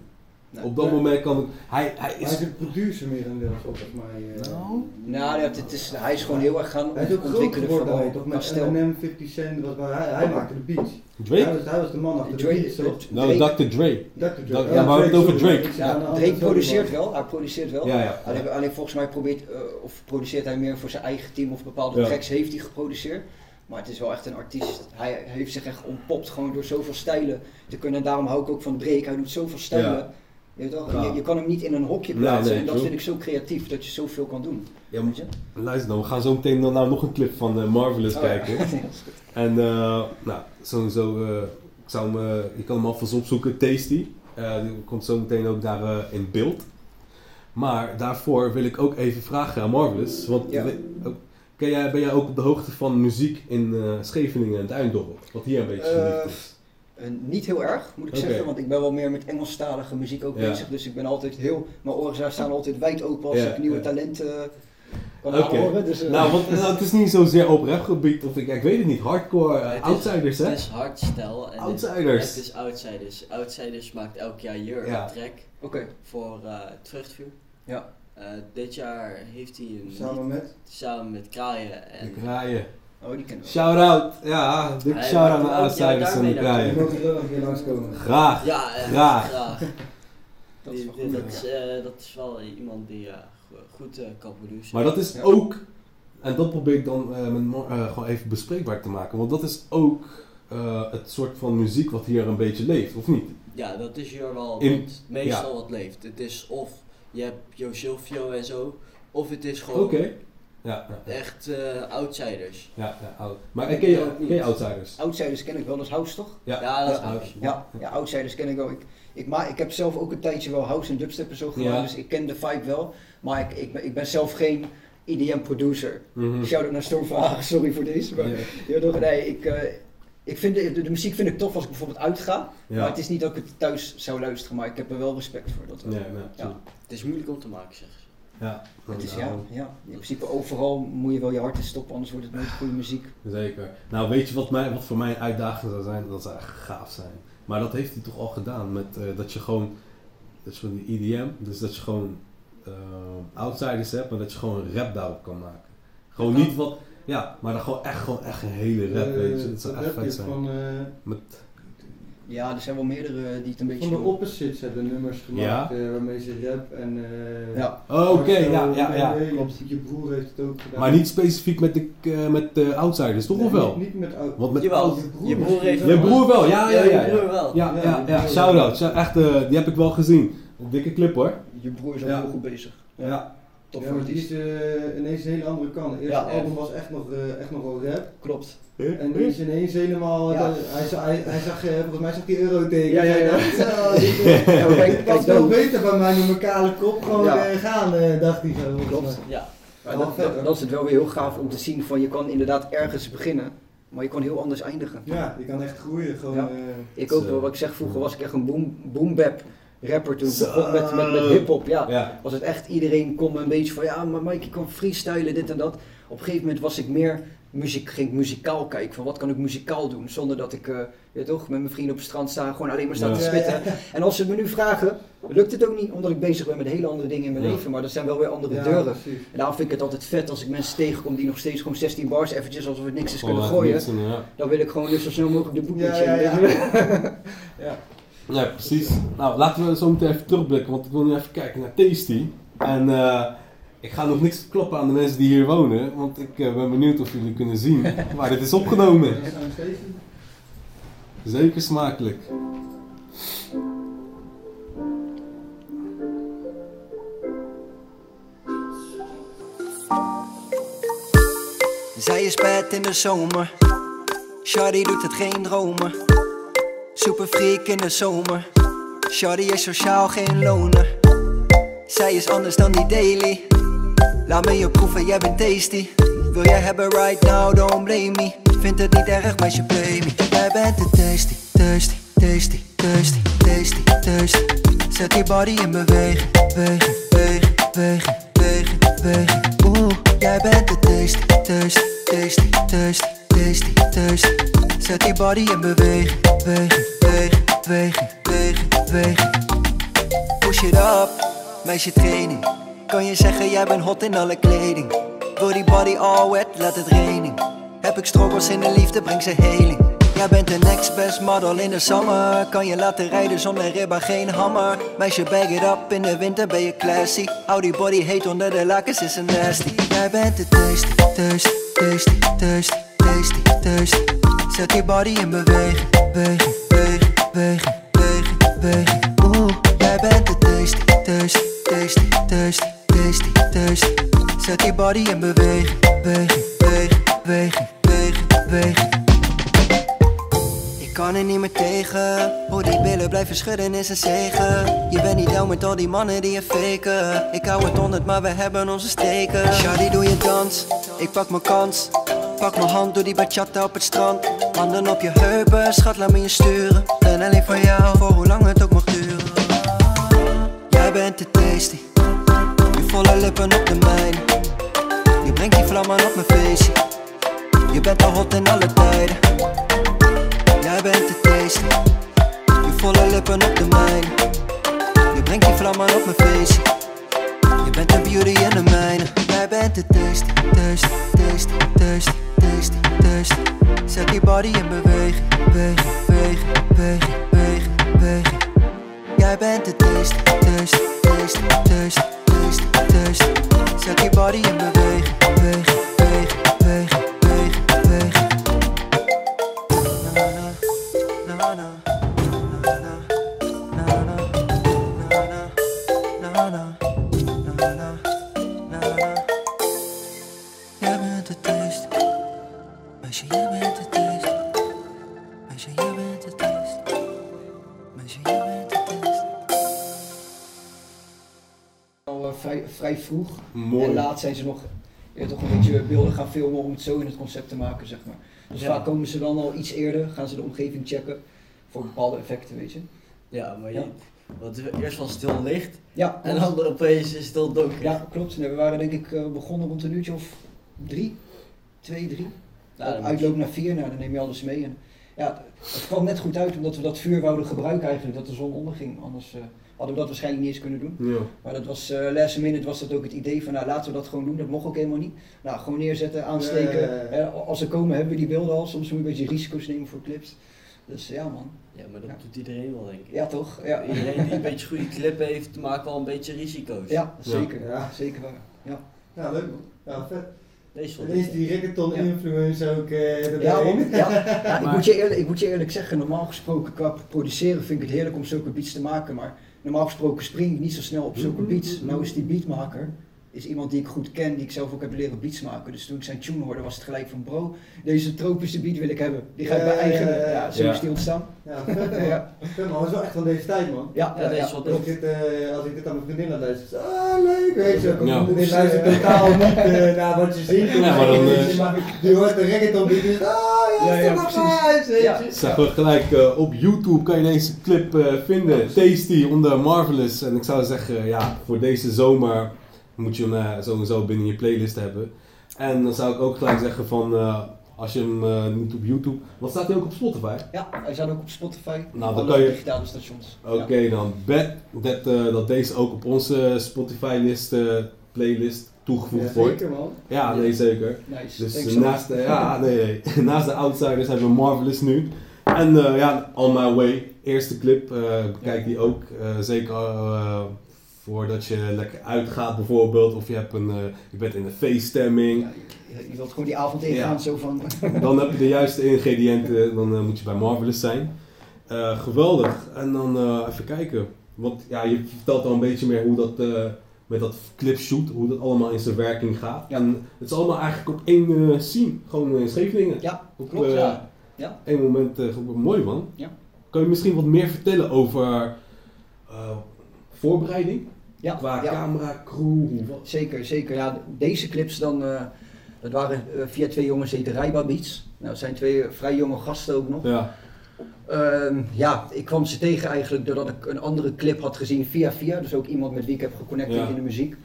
Nee. Op dat Nee. moment kan ik, hij, hij Hij is... is een producer meer dan deel, volgens mij. eh. Nou? Nou, ja, het is, hij is gewoon heel erg gaan Hij is ook groot ontwikkelen geworden, toch? Met stijl. Eminem, 50 Cent, was waar, hij, hij maakte de beats. Hij Drake? was, hij was de man achter de Drake, beats, toch? Nou, Drake, Dr. Dre. Dr. Oh, ja, maar we hebben het over. Drake. De andere Drake produceert wel, hij produceert wel. Ja, ja. Alleen, alleen volgens mij probeert, eh, of produceert hij meer voor zijn eigen team of bepaalde Ja. tracks heeft hij geproduceerd. Maar het is wel echt een artiest. Hij heeft zich echt ontpopt gewoon door zoveel stijlen te kunnen. En daarom hou ik ook van Drake. Hij doet zoveel stijlen. Je, toch? Ja. Je, je kan hem niet in een hokje plaatsen. nee, en dat vind ik zo creatief, dat je zoveel kan doen. Ja, Weet je? luister dan, we gaan zo meteen dan nou nog een clip van eh, Marvelous Oh, kijken. Ja. En eh, nou, sowieso, eh, ik zou hem, je kan hem alvast opzoeken, Tasty. Die komt zo meteen ook daar in beeld. Maar daarvoor wil ik ook even vragen aan Marvelous. Want Ja. ken jij, ben jij ook op de hoogte van muziek in Scheveningen en Duindorp? Wat hier een beetje geliefd is. Eh, niet heel erg, moet ik zeggen, want ik ben wel meer met Engelstalige muziek ook Ja. bezig. Dus ik ben altijd heel, mijn oren staan altijd wijd open als Ja, ik nieuwe ja. talenten kan Oké. aanhoren. Dus, eh, Nou, want nou, het is niet zozeer op rapgebied, of ik, ik weet het niet, hardcore eh, Het is- outsiders hè? Het is hardstyle. En Outsiders. Het is Outsiders. Outsiders maakt elk jaar hier Ja. een track Oké, voor uh. Ja. Eh, dit jaar heeft hij een Samen lied met? samen met Kraaien. En De kraaien. Oh die kennen we. Shout-out, ja, dik Hij shout-out maakt naar en de daarmee Die kraaien. mogen er nog een keer langskomen. Graag. ja, eh, Graag. graag. Dat is Die- goed. dat, is, eh, dat is wel iemand die go- goed eh, kan produceren. Maar dat is Ja. ook, en dat probeer ik dan eh, met eh, gewoon even bespreekbaar te maken, want dat is ook eh, het soort van muziek wat hier een beetje leeft, of niet? Ja, dat is hier wel In- wat, meestal wat leeft. Het is of je hebt Jo Silvio en zo, of het is gewoon ja, ja. echt eh, outsiders. ja, ja, oud. Maar ken je, ook niet. ken je Outsiders? Outsiders ken ik wel, dat is house toch? Ja, dat is house. Ja, ja Outsiders ken ik wel. Ik, ik, ma ik heb zelf ook een tijdje wel house en dubstep en zo gemaakt, Ja. dus ik ken de vibe wel. Maar ik, ik, ben, ik ben zelf geen EDM producer. Mhm. Shout-out naar Storm van Hagen, sorry voor deze. Maar, toch, nee, ik, eh, ik vind de, de, de muziek vind ik tof als ik bijvoorbeeld uitga. Ja. Maar het is niet dat ik het thuis zou luisteren, maar ik heb er wel respect voor. Dat, ja, Ja. Het is moeilijk om te maken, zeggen ze. Ja. Het is, ja, ja, in principe overal moet je wel je hart in stoppen, anders wordt het nooit goede muziek. Zeker. Nou, weet je wat, mij, wat voor mij een uitdaging zou zijn? Dat zou echt gaaf zijn. Maar dat heeft hij toch al gedaan met eh, dat je gewoon, dat je gewoon die EDM, dus dat je gewoon eh, outsiders hebt, maar dat je gewoon een rap daarop kan maken. Gewoon niet wat, ja, maar dan gewoon echt, gewoon echt een hele rap, weet je. Dat zou echt vet je zijn. Van, eh, Met, Ja, er zijn wel meerdere die het een beetje van de. Opposites hebben nummers gemaakt eh, waarmee ze rap en... eh, Ja, oh, oké, ja, ja, ja. Mewee, klopt. Je broer heeft het ook gedaan. Maar niet specifiek met de, eh, met de outsiders, toch? Nee, of wel? Niet, niet met oud. Want met Jawel, je broer je broer heeft... wel. Je broer wel, ja, ja, ja. je ja. broer wel. Ja, Ja, ja, ja. Shout-out. Shout- Echt, eh, die heb ik wel gezien. Een dikke clip hoor. je broer is al Ja. heel goed bezig. Ja. Top Ja, maar die is. eh, ineens een hele andere kant. Het eerste Ja, album was echt nog, eh, echt nog wel rap. Klopt. En die is ineens helemaal... Ja. hij, zag, hij, hij zag, eh, volgens mij zag hij Euroteken. Ja, ja, ja. Dat veel dan. beter bij mij mijn kale kop gewoon Ja. eh, gaan, eh, dacht hij zo. Klopt. Ja, Maar Wel dat, is het wel weer heel gaaf om te zien van je kan inderdaad ergens beginnen, maar je kan heel anders eindigen. Ja, je kan echt groeien. Gewoon, Ja. eh, Ik ook wel, wat ik zeg, vroeger was ik echt een boom, boom bap rapper toen begon met, met, met hip-hop. Ja. Ja. Was het echt iedereen kon me een beetje van ja, maar Mike, kan freestylen, dit en dat. Op een gegeven moment was ik meer muziek, ging ik muzikaal kijken van wat kan ik muzikaal doen, zonder dat ik, eh, toch, met mijn vrienden op het strand sta, gewoon alleen maar staan te spitten. En als ze me nu vragen, lukt het ook niet, omdat ik bezig ben met hele andere dingen in mijn leven, maar dat zijn wel weer andere deuren. precies. En daarom vind ik het altijd vet als ik mensen tegenkom die nog steeds gewoon 16 bars eventjes alsof het niks is kunnen gooien. niks. Dan wil ik gewoon dus zo snel mogelijk de boek Ja, ja, ja. precies. Nou, laten we zo meteen even terugblikken, want ik wil nu even kijken naar Tasty. En eh, ik ga nog niks kloppen aan de mensen die hier wonen, want ik eh, ben benieuwd of jullie kunnen zien waar dit is opgenomen. Zeker smakelijk. Zij is bad in de zomer. Shawty doet het geen dromen. Super freak in de zomer. Shawty is sociaal geen loner. Zij is anders dan die daily. Laat me je proeven, jij bent tasty. Wil jij hebben right now, don't blame me. Vind het niet erg, meisje, play me. Jij bent te tasty, tasty, tasty, tasty, tasty, tasty. Zet die body in beweging, beweging, beweging, beweging, beweging. Oeh, jij bent te tasty, tasty, tasty, tasty, tasty, tasty. Zet die body in beweging, beweging, beweging, beweging, beweging. Push it up, meisje training. Kan je zeggen, jij bent hot in alle kleding. Wil die body all wet, laat het raining. Heb ik struggles in de liefde, breng ze heling. Jij bent de next best model in de summer. Kan je laten rijden zonder ribba, geen hammer. Meisje, bag it up, in de winter ben je classy. Hou die body heet onder de lakens, is een nasty. Jij bent de tasty, tasty, tasty, tasty, Zet die body in beweging, beweging, beweging, beweging, beweging. Oeh, jij bent de tasty, tasty, tasty, tasty, tasty, tasty. Zet die body in beweging, beweging, beweging, beweging, beweging. Ik kan er niet meer tegen. Hoe die billen blijven schudden is een zegen. Je bent niet down met al die mannen die je faken. Ik hou het honderd, maar we hebben onze streken. Shawty, doe je dans. Ik pak mijn kans. Pak mijn hand, doe die bachata op het strand. Handen op je heupen, schat, laat me je sturen. Ben alleen voor jou, voor hoe lang het ook mag duren. Jij bent te tasty. Je volle lippen op de mijne. Je brengt die vlammen op mijn feestje. Je bent al hot in alle tijden. Jij bent te tasty. Je volle lippen op de mijne. Je brengt die vlammen op mijn feestje. Bent een beauty in de mijne. Jij bent te tasty, tasty, tasty, tasty, tasty, tasty. Zet die body in beweging, beweging, beweging, beweging, beweging, beweging. Jij bent te tasty, tasty, tasty, tasty, tasty, tasty. Zet die body in beweging, beweging, vroeg. En Mooi. laat zijn ze nog ja, toch een beetje beelden gaan filmen om het zo in het concept te maken, zeg maar. Dus Ja. vaak komen ze dan al iets eerder, gaan ze de omgeving checken voor bepaalde effecten, weet je. Ja, maar Ja. je, want eerst was heel licht Ja, en dan opeens is het heel donker. ja klopt. Nee, we waren denk ik eh, begonnen rond een uurtje of drie, twee, drie. Nou, Uitloop naar vier, nou dan neem je alles mee. En, ja, het kwam net goed uit omdat we dat vuur wouden gebruiken eigenlijk, dat de zon onderging. Anders eh, hadden we dat waarschijnlijk niet eens kunnen doen. Ja. Maar dat was, eh last minute was dat ook het idee van, nou laten we dat gewoon doen. Dat mocht ook helemaal niet. Nou, gewoon neerzetten, aansteken. Ja, ja, ja. Eh, als ze komen hebben we die beelden al. Soms moet je een beetje risico's nemen voor clips. Dus ja man. Ja, maar dat Ja. doet iedereen wel, denk ik. Ja toch? Ja, Iedereen die een beetje goede clip heeft, maakt wel een beetje risico's. ja zeker. Ja. Zeker waar. Ja, Ja, leuk man. Ja, vet. Deze En is die reggaeton influence ook eh ja, ja. Ja, ik, moet je eerlijk, ik moet je eerlijk zeggen, normaal gesproken qua produceren vind ik het heerlijk om zulke beats te maken. Maar normaal gesproken spring ik niet zo snel op zulke beats. Nou is die beatmaker is iemand die ik goed ken, die ik zelf ook heb leren beats maken. Dus toen ik zijn tune hoorde was het gelijk van bro, deze tropische beat wil ik hebben. Die ga ik bij eigen. ja, ja. Ja, zo is die ontstaan. Ja, vet man. Ja, Vet man, dat is wel echt van deze tijd man. ja, ja, is wel Als ik, klopt. dit, eh, als ik dit aan mijn vriendin laat luisteren, is het, ah leuk, weet je. Ja. Luistert totaal niet eh, naar wat je ziet. Ja, maar dan, eh, je, maar die hoort de reggaeton beat en ah ja, Ja, maar precies. Zeg we gelijk eh, op YouTube kan je deze clip eh, vinden. Tasty onder Marvelous. En ik zou zeggen, ja, voor deze zomer moet je hem eh, sowieso binnen je playlist hebben. En dan zou ik ook gelijk zeggen van, eh, als je hem eh, niet op YouTube... Wat staat hij ook op Spotify? Ja, hij staat ook op Spotify. Nou, dan kan je- digitale stations. Oké dan, bet dat, eh, dat deze ook op onze Spotify-list, eh, playlist toegevoegd Ja, wordt. zeker man. Ja, nee zeker. Nice. Dus Thanks, naast de, ja, nee, nee. naast de Outsiders hebben we Marvelous nu. En eh, ja, On My Way, eerste clip, eh bekijk die ook. Eh, zeker eh, voordat je lekker uitgaat bijvoorbeeld, of je, hebt een, eh, je bent in een feeststemming. Ja, je, je wilt gewoon die avond ingaan, Ja. zo van... Dan heb je de juiste ingrediënten, dan eh, moet je bij Marvelous zijn. Eh, geweldig. En dan even kijken. Want ja, je vertelt al een beetje meer hoe dat met dat clipshoot, hoe dat allemaal in zijn werking gaat. Ja. En het is allemaal eigenlijk op één scene, gewoon in Scheveningen. Ja, Op, klopt, ja. Ja. één moment, mooi man. Ja. Kan je misschien wat meer vertellen over voorbereiding? Ja, Qua ja. camera, crew? Zeker, zeker. Ja, deze clips dan, eh, dat waren eh, via twee jongens die heten Rijba Beats. Nou, het zijn twee vrij jonge gasten ook nog. Ja, Ehm, ja, ik kwam ze tegen eigenlijk doordat ik een andere clip had gezien via via. Dus ook iemand met wie ik heb geconnected Ja. in de muziek.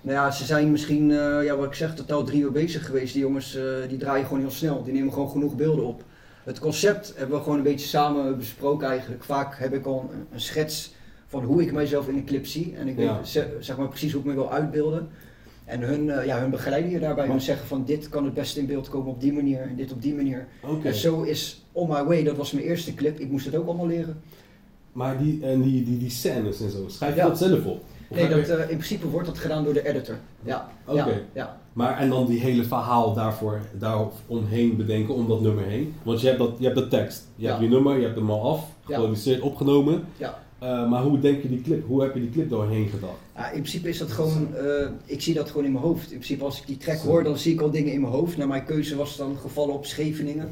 Nou ja, ze zijn misschien, eh, ja, wat ik zeg, totaal drie uur bezig geweest. Die jongens die draaien gewoon heel snel. Die nemen gewoon genoeg beelden op. Het concept hebben we gewoon een beetje samen besproken eigenlijk. Vaak heb ik al een, een schets van hoe ik mijzelf in een clip zie. En ik weet Ja. zeg maar precies hoe ik me wil uitbeelden. En hun, eh, ja, hun begeleiden je daarbij. Hun zeggen van dit kan het beste in beeld komen op die manier en dit op die manier. En zo is On My Way, dat was mijn eerste clip. Ik moest het ook allemaal leren. Maar die, en die, die, die scènes en zo, schrijf je Ja. dat zelf op? Of Nee, dat, eh, in principe wordt dat gedaan door de editor. Ja, Oké. ja, ja. Maar en dan die hele verhaal daarvoor, daaromheen bedenken, om dat nummer heen. Want je hebt, dat, je hebt de tekst, je hebt je nummer, je hebt hem al af, geproduceerd, opgenomen. Ja. Eh, maar hoe denk je die clip, hoe heb je die clip doorheen gedacht? Ja, in principe is dat gewoon, eh, ik zie dat gewoon in mijn hoofd. In principe als ik die track hoor, dan zie ik al dingen in mijn hoofd. Nou, mijn keuze was dan gevallen op Scheveningen.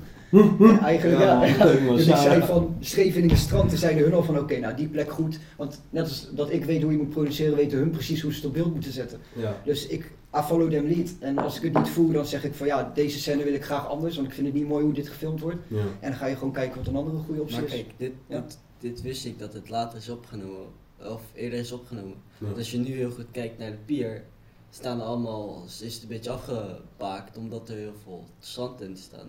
En eigenlijk, ja, ja. leuk, man. Dus ik Ja, zei ja. van Scheveningen strand, toen zeiden hun al van oké, nou die plek goed. Want net als dat ik weet hoe je moet produceren, weten hun precies hoe ze het op beeld moeten zetten. Ja. Dus ik, I follow them lead. En als ik het niet voel, dan zeg ik van ja, deze scène wil ik graag anders, want ik vind het niet mooi hoe dit gefilmd wordt. Ja. En dan ga je gewoon kijken wat een andere goede optie Maar is. kijk, dit, Ja. dit, dit wist ik dat het later is opgenomen, of eerder is opgenomen. Ja. Want als je nu heel goed kijkt naar de pier, staan er allemaal, is het een beetje afgepaakt omdat er heel veel strandtenten staan.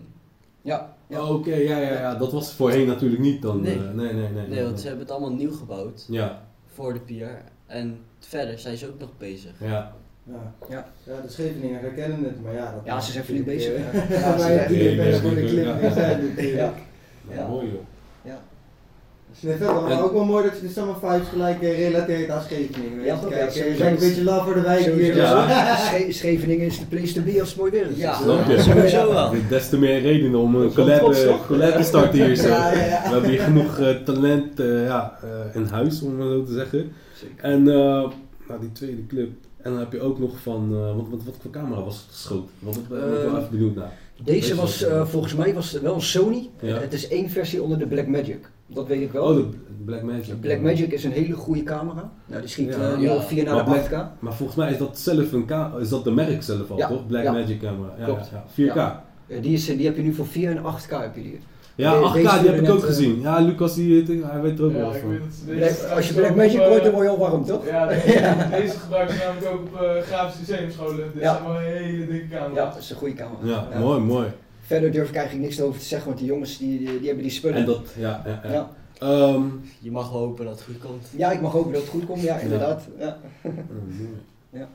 Ja, ja. Oké, ja, ja, ja, dat was voorheen natuurlijk niet dan. Nee. eh, nee, nee, nee. Nee, want ze hebben het allemaal nieuw gebouwd Ja, voor de pier. En verder zijn ze ook nog bezig. ja. Ja. Ja. ja, de Scheveningen herkennen het, maar ja. Dat Ja, ze zijn flink bezig. Ja, Ja, Ja, ze maar ja, zijn- nee, voor de clip ja. niet. Ja. Ja, Ja. mooi joh. Nee, vet, maar ook wel mooi dat je de Summer Vibes gelijk eh, relateert aan Scheveningen. weet Ja, je. Kijk, ja, eh, zijn een beetje laf voor de wijk hier. Dus- Ja. Sche- Scheveningen is de place to be als het mooi weer is. Ja. Snap je? Sowieso wel. Des te meer redenen om een collab, eh, toch? collab te starten hier zo. Ja, ja, ja. We hebben hier genoeg talent eh, ja, eh, in huis, om het zo te zeggen. Zeker. En eh, naar die tweede clip. En dan heb je ook nog van, eh, wat, wat, wat voor camera was het geschoten? Wat ik ben ik wel Ehm, even benieuwd naar. Deze was eh, volgens mij was wel een Sony. Ja. Het is één versie onder de Blackmagic. Dat weet ik wel. Oh, de Blackmagic. Blackmagic is een hele goede camera. Nou, die schiet Ja. eh, nu al Ja. 4 naar Maar de Black- 8K. Maar volgens mij is dat zelf een ka- is dat de merk zelf al, Ja, toch? Blackmagic camera. Ja, Klopt. Ja, 4K. Ja, Eh, die, is, die heb je nu voor 4 en 8K heb je die. 8K Deze die heb ik ook eh, gezien. Ja, Lucas die, die- hij weet er ook Ja, wel ik van. weet het. Deze Black- is als je zo Blackmagic op, hoort, eh, dan word je al warm, toch? Ja, deze, deze gebruiken ze namelijk ook op uh, grafische lyceumscholen. Dit Ja. zijn wel hele dikke camera's. Ja, dat is een goede camera. Ja, mooi, mooi. Verder durf ik eigenlijk niks over te zeggen, want die jongens die, die, die hebben die spullen. En dat, ja, ja, ja. ja. Ehm, Je mag hopen dat het goed komt. ja, ik mag hopen dat het goed komt. Ja, inderdaad. Ja. oh. Ja.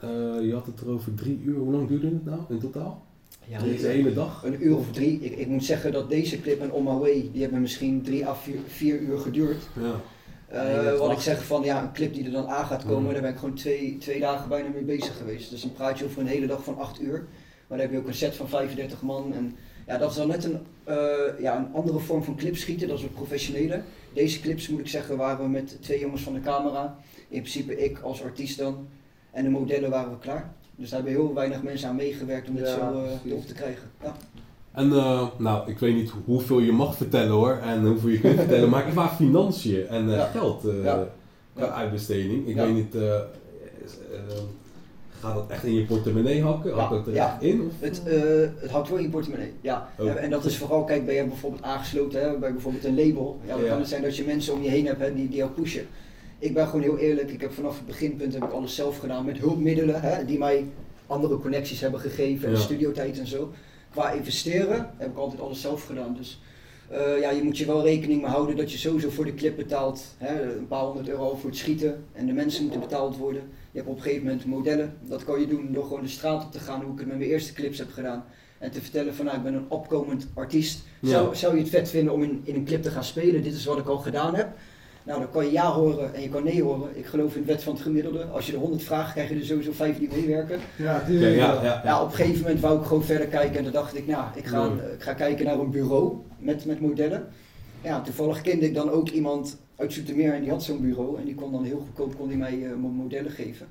Eh, je had het er over drie uur. Hoe lang duurde het nou in totaal? Ja, Deze hele dag? Een uur of drie. Ik, ik moet zeggen dat deze clip en On My Way, die hebben misschien drie à vier, vier uur geduurd. Ja. Eh, wat ik zeg van ja, een clip die er dan aan gaat komen, Mm. daar ben ik gewoon twee, twee dagen bijna mee bezig geweest. Dus dan praat je over een hele dag van acht uur. Maar dan heb je ook een set van 35 man. En ja, dat is dan net een, eh, ja, een andere vorm van clipschieten, dat is wat professioneler. Deze clips moet ik zeggen waren we met twee jongens van de camera. In principe ik als artiest dan. En de modellen waren we klaar. Dus daar hebben heel weinig mensen aan meegewerkt om dit Ja, zo eh, tof te krijgen. Ja. En eh, nou, ik weet niet hoeveel je mag vertellen hoor, en hoeveel je kunt vertellen, maar qua financiën en eh, Ja. geld, eh, Ja. qua Ja. uitbesteding, ik Ja. weet niet, eh, eh, gaat dat echt in je portemonnee hakken? Ja, Hakt dat er ja. echt in? Of? Het, eh, het houdt wel in je portemonnee, ja. Oh. En, en dat is vooral, kijk, ben je bijvoorbeeld aangesloten hè, bij bijvoorbeeld een label. Ja, dan Ja. kan het zijn dat je mensen om je heen hebt hè, die, die jou pushen. Ik ben gewoon heel eerlijk, ik heb vanaf het beginpunt heb ik alles zelf gedaan met hulpmiddelen hè, die mij andere connecties hebben gegeven en Ja. studiotijd en zo. Qua investeren heb ik altijd alles zelf gedaan. Dus eh, ja, je moet je wel rekening mee houden dat je sowieso voor de clip betaalt. Hè, een paar honderd euro voor het schieten en de mensen moeten betaald worden. Je hebt op een gegeven moment modellen. Dat kan je doen door gewoon de straat op te gaan, hoe ik het met mijn eerste clips heb gedaan. En te vertellen van nou, ik ben een opkomend artiest. Ja. Zou, zou je het vet vinden om in, in een clip te gaan spelen? Dit is wat ik al gedaan heb. Nou, dan kan je ja horen en je kan nee horen. Ik geloof in het wet van het gemiddelde. Als je er 100 vraagt, krijg je er sowieso 5 die meewerken. Ja, ja, ja, Ja, op een gegeven moment wou ik gewoon verder kijken en toen dacht ik, nou, ik ga, ik ga kijken naar een bureau met, met modellen. Ja, toevallig kende ik dan ook iemand uit Zoetermeer en die had zo'n bureau en die kon dan heel goedkoop kon die mij eh, mo- modellen geven.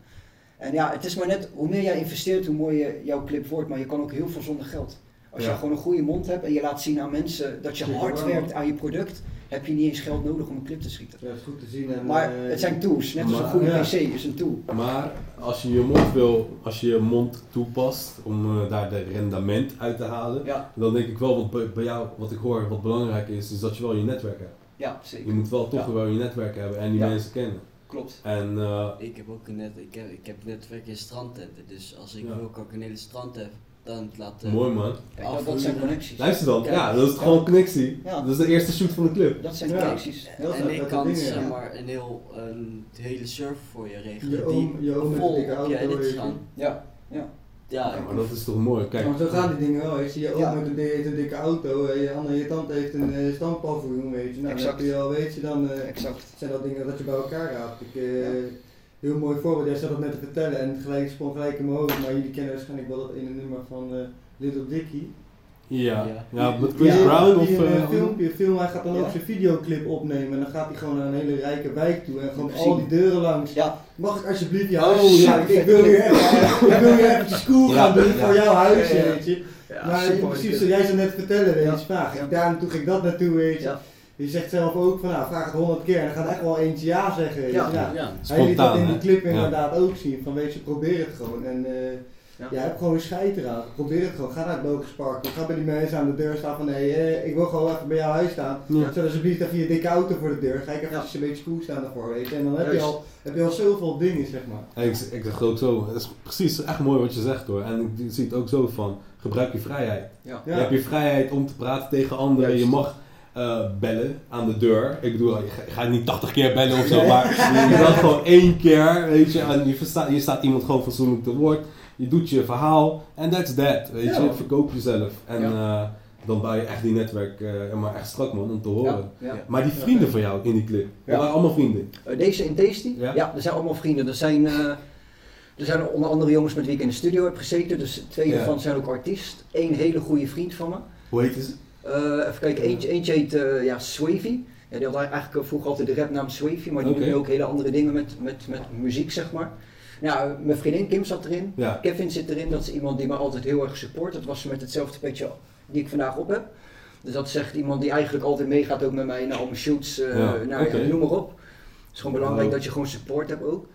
En ja, het is maar net, hoe meer jij investeert, hoe mooier jouw clip wordt, maar je kan ook heel veel zonder geld. Als Ja. je gewoon een goede mond hebt en je laat zien aan mensen dat je hard werkt aan je product, heb je niet eens geld nodig om een clip te schieten. Ja, dat is goed te zien. En, Maar eh, het zijn tools, net als een maar- goede ja. PC is een tool. Maar als je je mond wil, als je je mond toepast om eh, daar de rendement uit te halen, Ja, dan denk ik wel wat bij- bij jou, wat ik hoor, wat belangrijk is, is dat je wel je netwerk hebt. Ja zeker. Je moet wel toch Ja. wel je netwerk hebben en die Ja. mensen kennen. Klopt. En eh, Ik heb ook een net, ik heb, ik heb netwerk in strandtenten, dus als ik Ja. wil kan ik een hele strand heb, dan laat eh, mooi man. Kijk, dat, dat zijn connecties. Luister dan, Kijk, ja, dat is ja. gewoon een connectie. Ja. Dat is de eerste shoot van de club. Dat zijn Ja. connecties. Dat en ik kan dingen, zeg ja. maar een, heel, een hele server voor je regelen Je oom, je oom die vol op edits je. gaan. Ja. Ja, Ja, maar dat is toch mooi. Kijk, maar zo gaan die dingen wel. Ik zie je ook Ja. met een, di- heeft een dikke auto, en je, andere, je tante heeft een uh, standpaviljoen, weet je. Nou, Exact. dan heb je al, weet je, dan eh, Exact. zijn dat dingen dat je bij elkaar raadt. Ik, eh, Ja. Heel mooi voorbeeld, jij zat dat net te vertellen en gelijk sprong gelijk in mijn hoofd, maar jullie kennen waarschijnlijk wel dat ene nummer van eh, Little Dicky. Ja. Ja. ja, met Chris Ja, Brown of... een eh, filmpje, film, hij gaat dan Ja. ook zijn videoclip opnemen en dan gaat hij gewoon naar een hele rijke wijk toe en gewoon al die deuren langs. Ja, Mag ik alsjeblieft je Oh, huis ja, ik, ik wil hier even, ik wil eventjes cool gaan doen ja. voor jouw ja. weet je. ja maar in principe, zoals jij zo net vertellen, weet je, Ja. vraag. Ja. Daar naartoe ging ik dat naartoe, weet je. Ja. Je zegt zelf ook van, nou, vraag het honderd keer en dan gaat echt wel eentje ja zeggen, weet je. Ja. Ja. hij liet dat in die clip Ja. inderdaad ook zien, van weet je, probeer het gewoon. En eh Ja. ja. heb gewoon een scheid eraan. Probeer het gewoon. Ga naar het Locust Park. Ga bij die mensen aan de deur staan van nee, eh, ik wil gewoon even bij jouw huis staan. Ja. Zet alsjeblieft even je dikke auto voor de deur. Ga ik even Ja. een beetje cool staan daarvoor, weet je. En dan heb je, al, heb je al zoveel dingen, zeg maar. Hey, ik, ik zeg ook zo, het is precies echt mooi wat je zegt hoor. En ik zie het ook zo van, gebruik je vrijheid. Ja. Je hebt je vrijheid om te praten tegen anderen. Juist. Je mag eh, bellen aan de deur. Ik bedoel, je ga- je gaat niet 80 keer bellen of zo, Nee. maar je belt gewoon één keer, weet je. En je staat iemand gewoon fatsoenlijk te woord. Je doet je verhaal en that's that, weet Ja. je. Verkoop jezelf. En eh, dan bouw je echt die netwerk eh, maar echt strak man, om te horen. Maar die vrienden van jou in die clip, dat waren allemaal vrienden. Eh, deze in Tasty? Ja? Er zijn allemaal vrienden. Er zijn, er zijn onder andere jongens met wie ik in de studio heb gezeten. Dus twee Ja. daarvan zijn ook artiest. Eén hele goede vriend van me. Hoe heet ze? Even kijken, eentje, eentje heet eh ja, Swavy. Ja, die had eigenlijk vroeger altijd de rapnaam Swavy, maar die doet nu ook hele andere dingen met, met, met muziek, zeg maar. Nou, mijn vriendin Kim zat erin. Ja. Kevin zit erin, dat is iemand die me altijd heel erg support. Dat was ze met hetzelfde petje die ik vandaag op heb. Dus dat echt iemand die eigenlijk altijd meegaat ook met mij naar al mijn shoots, eh, Ja, ja, noem maar op. Het is gewoon belangrijk Wow. dat je gewoon support hebt ook.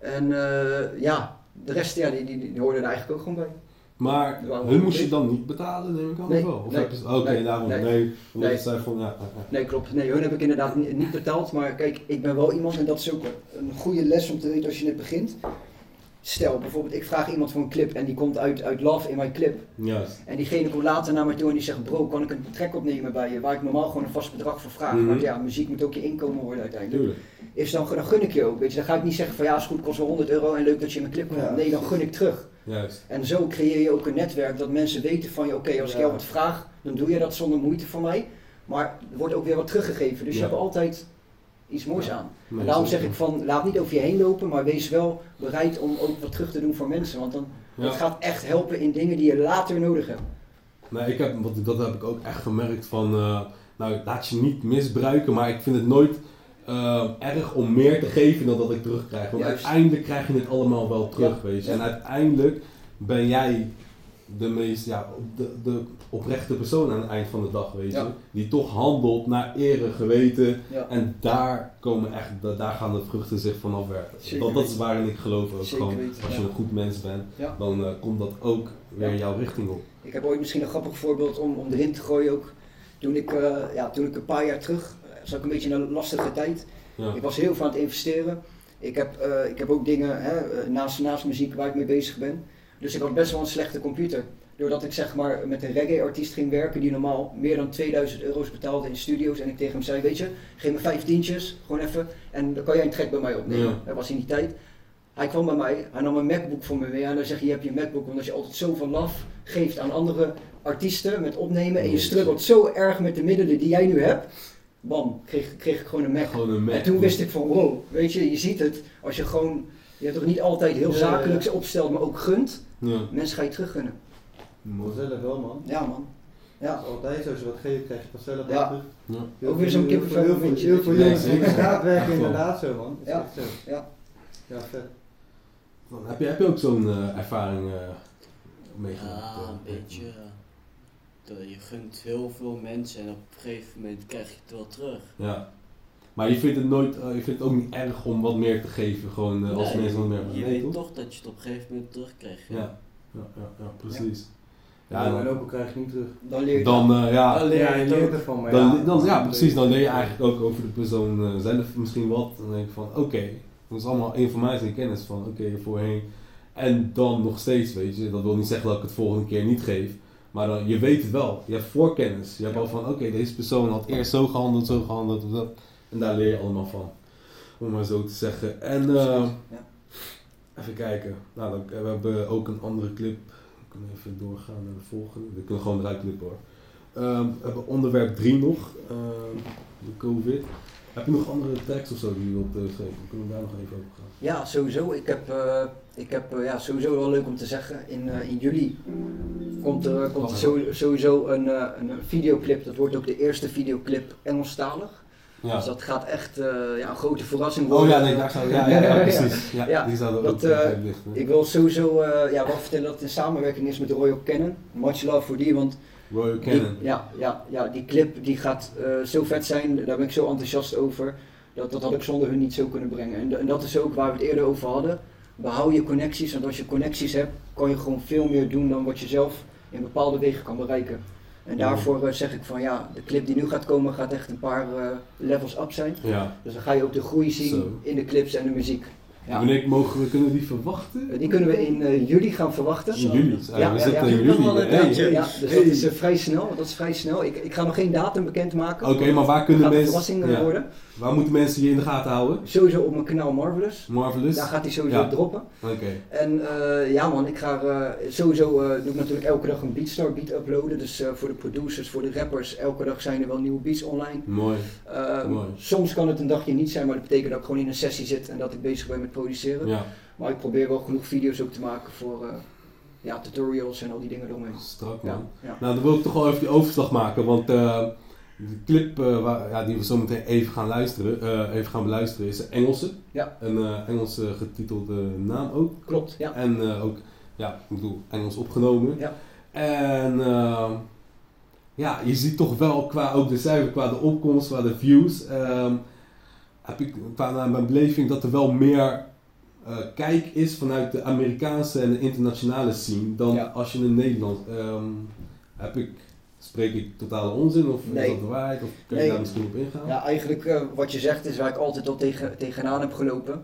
En eh, ja, de rest ja, die, die, die hoorden er eigenlijk ook gewoon bij. Maar hun moest je dan niet betalen, neem ik aan, Nee, wel? Of nee, Oké, nee, daarom. nee. Nee, omdat Nee. zei van, ja, ja, ja. Nee, klopt. Nee, hun heb ik inderdaad niet betaald. Maar kijk, ik ben wel iemand, en dat is ook een goede les om te weten als je net begint. Stel, bijvoorbeeld, ik vraag iemand voor een clip en die komt uit, uit Love in mijn clip. En diegene komt later naar mij toe en die zegt, bro, kan ik een track opnemen bij je? Waar ik normaal gewoon een vast bedrag voor vraag. Mhm. Want ja, muziek moet ook je inkomen worden uiteindelijk. Tuurlijk. Is dan, dan gun ik je ook, weet je. Dan ga ik niet zeggen van, ja, is goed, kost wel 100 euro en leuk dat je in mijn clip komt. Ja. Nee, dan gun ik terug. Juist. En zo creëer je ook een netwerk dat mensen weten van je, oké, als ik jou wat vraag, dan doe je dat zonder moeite van mij. Maar er wordt ook weer wat teruggegeven. Dus Ja. je hebt altijd iets moois aan. En daarom zeg ik van, laat niet over je heen lopen, maar wees wel bereid om ook wat terug te doen voor mensen. Want dan gaat echt helpen in dingen die je later nodig hebt. Nee, ik heb, wat, dat heb ik ook echt gemerkt van, eh, nou laat je niet misbruiken, maar ik vind het nooit eh, erg om meer te geven dan dat ik terugkrijg. Want Juist. uiteindelijk krijg je het allemaal wel terug, Ja. weet je. En uiteindelijk ben jij de meest, ja, de, de oprechte persoon aan het eind van de dag, weet je. Ja. Die toch handelt naar ere, geweten. Ja. En daar komen echt, da- daar gaan de vruchten zich van afwerken. Zeker Dat, dat is waarin ik geloof ook. Zeker Gewoon, weten, als je ja. een goed mens bent, dan eh, komt dat ook weer Ja. jouw richting op. Ik heb ooit misschien een grappig voorbeeld om, om erin te gooien ook. Toen ik, eh, ja, toen ik een paar jaar terug, eh, zat ik een beetje in een lastige tijd. Ik was heel veel aan het investeren. Ik heb, ik heb ook dingen hè, naast, naast muziek waar ik mee bezig ben. Dus ik had best wel een slechte computer. Doordat ik zeg maar met een reggae-artiest ging werken die normaal meer dan 2000 euro's betaalde in studio's. En ik tegen hem zei, weet je, geef me vijf tientjes, gewoon even. En dan kan jij een track bij mij opnemen. Ja. Dat was in die tijd. Hij kwam bij mij, hij nam een MacBook voor me mee. En dan zeg je, je hebt je MacBook omdat je altijd zoveel laf geeft aan andere artiesten met opnemen. En je struggelt zo erg met de middelen die jij nu hebt. Bam, kreeg, kreeg ik gewoon een Mac. Gewoon een Mac. En toen wist ik van wow, weet je, je ziet het. Als je gewoon, je hebt toch niet altijd heel Ja, zakelijk ja. opstelt, maar ook gunt. Ja. Mensen ga je teruggunnen. Mooi. Vanzelf wel man. Ja man. Dat Ja. is altijd zo, als je wat geeft krijg je vanzelf Ja. terug. Ja. Ook weer zo'n kippenvel Heel veel, jongens die straat werken inderdaad zo man. Is Ja. zo. Ja. Ja, vet. Dan Heb je, heb je ook zo'n eh, ervaring eh meegemaakt? Ja, eh? een beetje. dat je gunt heel veel mensen en op een gegeven moment krijg je het wel terug. Ja. Maar je vindt het nooit, eh, je vindt het ook niet erg om wat meer te geven, gewoon eh, als Nee, mensen wat meer Je Nee, weet toch? toch dat je het op een gegeven moment terugkrijgt. Ja. Ja, ja, ja, precies. Ja, Ja, maar dan, ook al krijg je niet terug. Dan leer je dan eh, ja, Dan leer Ja, je je het leert ook. ervan, maar dan, ja. dan, ja, precies. Dan leer je eigenlijk ook over de persoon zelf misschien wat. Dan denk ik van, oké, dat is allemaal informatie kennis van, oké, voorheen. En dan nog steeds, weet je. Dat wil niet zeggen dat ik het volgende keer niet geef. Maar dan, je weet het wel. Je hebt voorkennis. Je hebt al van, oké, deze persoon had eerst zo gehandeld, zo gehandeld. of dat. En daar leer je allemaal van. Om maar zo te zeggen. En eh, even kijken. Nou, dan, we hebben ook een andere clip. We kunnen even doorgaan naar de volgende. We kunnen gewoon eruit clippen hoor. Ehm, we hebben onderwerp 3 nog. ehm, de COVID. Heb je nog andere tracks of zo die je wilt uh, geven? Kunnen we daar nog even over gaan? Ja, sowieso. Ik heb, eh, ik heb eh, ja, sowieso wel leuk om te zeggen. In, eh, in juli komt er, komt er zo- sowieso een, eh, een videoclip. Dat wordt ook de eerste videoclip Engelstalig. Ja. Dus dat gaat echt eh, ja, een grote verrassing Oh worden. ja, nee, daar zou ja, ja, ja, precies. Ja, die zouden dat, eh. Ik wil sowieso eh, ja, wel vertellen dat het in samenwerking is met Royal Cannon. Much love voor die, want Royal die, Cannon. ja, ja, ja, die clip die gaat zo vet zijn. Daar ben ik zo enthousiast over. Dat, dat had ik zonder hun niet zo kunnen brengen. En, en dat is ook waar we het eerder over hadden. Behoud je connecties, want als je connecties hebt, kan je gewoon veel meer doen dan wat je zelf in bepaalde wegen kan bereiken. En daarvoor eh, zeg ik van ja, de clip die nu gaat komen gaat echt een paar eh, levels up zijn. Ja. Dus dan ga je ook de groei zien Zo. in de clips en de muziek. Ja. Wanneer mogen we, kunnen we die verwachten? Eh, Die kunnen we in juli gaan verwachten. In juli. Ja, Ja, we ja, zitten ja. in juli. een Hey. Ja, dus Hey. dat is vrij snel. Dat is vrij snel. Ik, ik ga nog geen datum bekendmaken. Oké, maar waar Het kunnen gaat een mensen... verrassing eh, ja. worden. Waar moeten mensen je in de gaten houden? Sowieso op mijn kanaal Marvelous. Marvelous? Daar gaat hij sowieso Ja. droppen. Oké. En eh, ja man, ik ga eh, sowieso eh, doe ik natuurlijk elke dag een Beatstar beat uploaden. Dus voor de producers, voor de rappers, elke dag zijn er wel nieuwe beats online. Mooi. Eh, Mooi. soms kan het een dagje niet zijn, maar dat betekent dat ik gewoon in een sessie zit en dat ik bezig ben met produceren. Ja, Maar ik probeer wel genoeg video's ook te maken voor ja, tutorials en al die dingen eromheen. strak man. ja. Nou, dan wil ik toch wel even die overslag maken, want De clip eh, waar, ja, die we zo meteen even gaan luisteren, eh, even gaan beluisteren, is een Engelse. Ja. Een eh, Engelse getitelde naam ook. Klopt, ja. En ook, ja, ik bedoel, Engels opgenomen. Ja. En ja, je ziet toch wel qua ook de cijfer, qua de opkomst, qua de views, ehm, heb ik qua naar mijn beleving dat er wel meer kijk is vanuit de Amerikaanse en de internationale scene dan Ja. als je in Nederland. ehm, heb ik, spreek ik totale onzin of Nee. is dat de waarheid? Of kun je Nee. daar misschien op ingaan? Ja, eigenlijk eh, wat je zegt is waar ik altijd al tegen, tegenaan heb gelopen.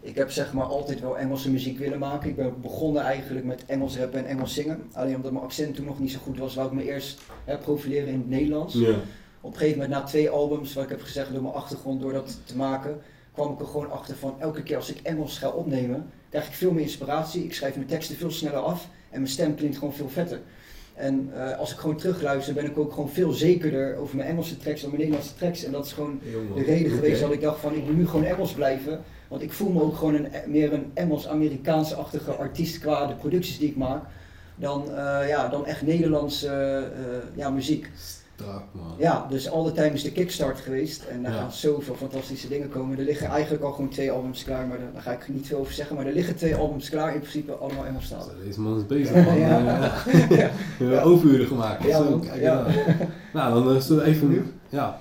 Ik heb zeg maar altijd wel Engelse muziek willen maken. Ik ben begonnen eigenlijk met Engels rappen en Engels zingen. Alleen omdat mijn accent toen nog niet zo goed was, wou ik me eerst hè, profileren in het Nederlands. Ja. Op een gegeven moment na twee albums, wat ik heb gezegd door mijn achtergrond, door dat te maken, kwam ik er gewoon achter van elke keer als ik Engels ga opnemen, krijg ik veel meer inspiratie. Ik schrijf mijn teksten veel sneller af en mijn stem klinkt gewoon veel vetter. En eh, als ik gewoon terugluister, ben ik ook gewoon veel zekerder over mijn Engelse tracks dan mijn Nederlandse tracks. En dat is gewoon Jongen. de reden geweest dat ik dacht van ik moet nu gewoon Engels blijven. Want ik voel me ook gewoon een, meer een Engels-Amerikaans-achtige artiest qua de producties die ik maak. Dan, eh, ja, dan echt Nederlandse eh, ja, muziek. Man. Ja, dus All The Time is de kickstart geweest. En daar Ja. gaan zoveel fantastische dingen komen. Er liggen eigenlijk al gewoon twee albums klaar, maar daar, daar ga ik niet veel over zeggen. Maar er liggen twee albums klaar, in principe allemaal Engelstalig. Deze man is bezig, man. Ja. Ja. We hebben overuren gemaakt. Ja, Zo, kijk. Nou, dan eh, zullen we even... Ja.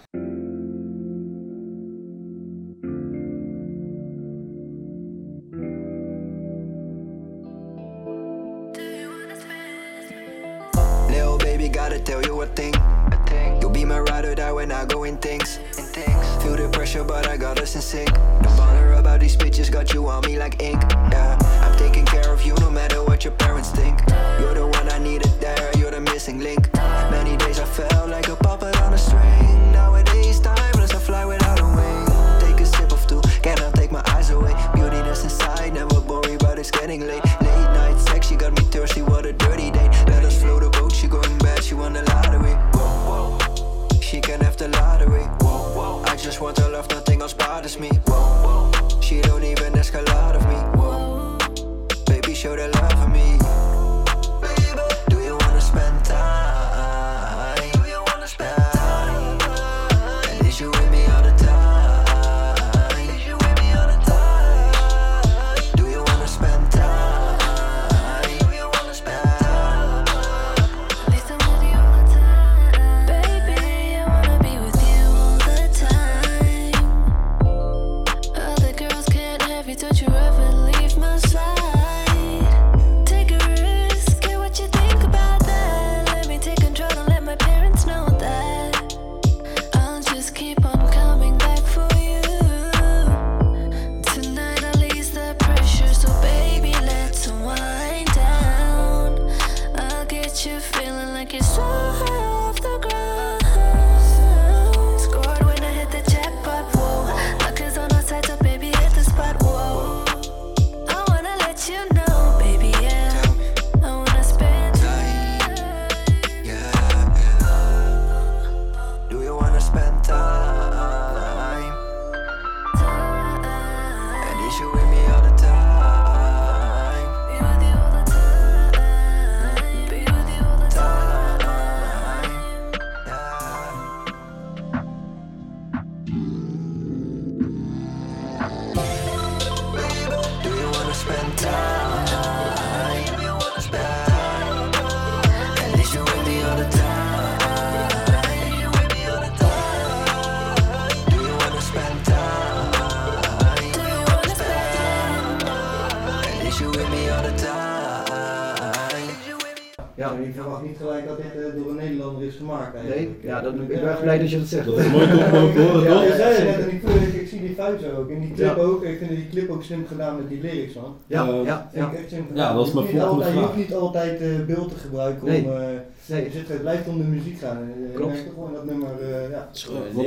Ja. dat is Je mijn hoeft niet volgende altijd- Je vraag. hoeft niet altijd eh, beeld te gebruiken Nee. om... eh, Nee, je zit, het blijft om de muziek gaan. En, eh, Klopt. Gewoon dat nummer... eh, ja. Het Wat,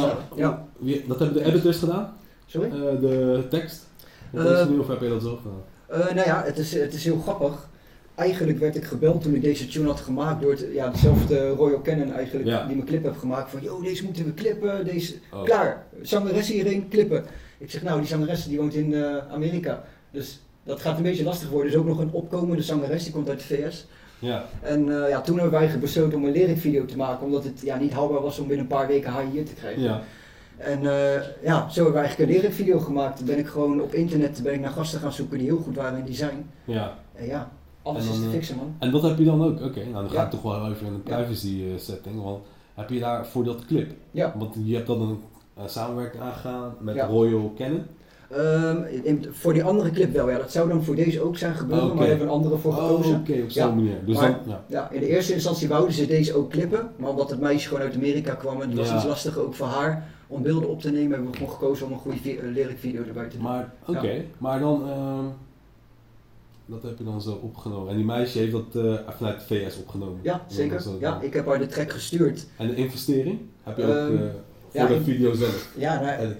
zo. Ja. wie- dat hebben de editors gedaan? sorry? Eh, de tekst? Of, is het nu, of heb je dat zelf gedaan? Eh, nou ja, het is, het is heel grappig. Eigenlijk werd ik gebeld toen ik deze tune had gemaakt door het, ja, dezelfde Royal Cannon eigenlijk, Ja. die mijn clip heb gemaakt. Van, yo, deze moeten we clippen, deze, Oh. klaar, zangeres hierheen, clippen. Ik zeg, nou, die zangeres die woont in eh, Amerika. Dus dat gaat een beetje lastig worden. Er is ook nog een opkomende zangeres, die komt uit de VS. Ja, En eh, ja, toen hebben wij besloten om een lyricvideo te maken, omdat het ja, niet haalbaar was om binnen een paar weken haar hier te krijgen. ja. En eh, ja, zo hebben we eigenlijk een lyricvideo gemaakt. Toen ben ik gewoon op internet ben ik naar gasten gaan zoeken die heel goed waren in design. ja. En ja, alles En dan, is te eh, fixen man. En dat heb je dan ook? Oké, nou dan ga Ja. ik toch wel even in een privacy setting. Want heb je daar voor dat clip? Ja. Want je hebt dan een samenwerking aangegaan met. Royal Canon. Ehm, voor die andere clip wel, ja. Dat zou dan voor deze ook zijn gebeuren, Oké. maar daar hebben we een andere voor Oh, gekozen. Oké, op zo'n Ja. manier. Dus Maar- dan, ja. Ja, in de eerste instantie wouden ze deze ook clippen, maar omdat het meisje gewoon uit Amerika kwam en het was iets lastiger ook voor haar om beelden op te nemen, hebben we gewoon gekozen om een goede lyric video erbij te doen. Maar oké, maar dan, ehm, dat heb je dan zo opgenomen. En die meisje heeft dat eh, vanuit de VS opgenomen. Ja, zeker. Ja, ik heb haar de track gestuurd. En de investering? Heb je ook Ehm, eh, voor ja, de video zelf Ja, nou,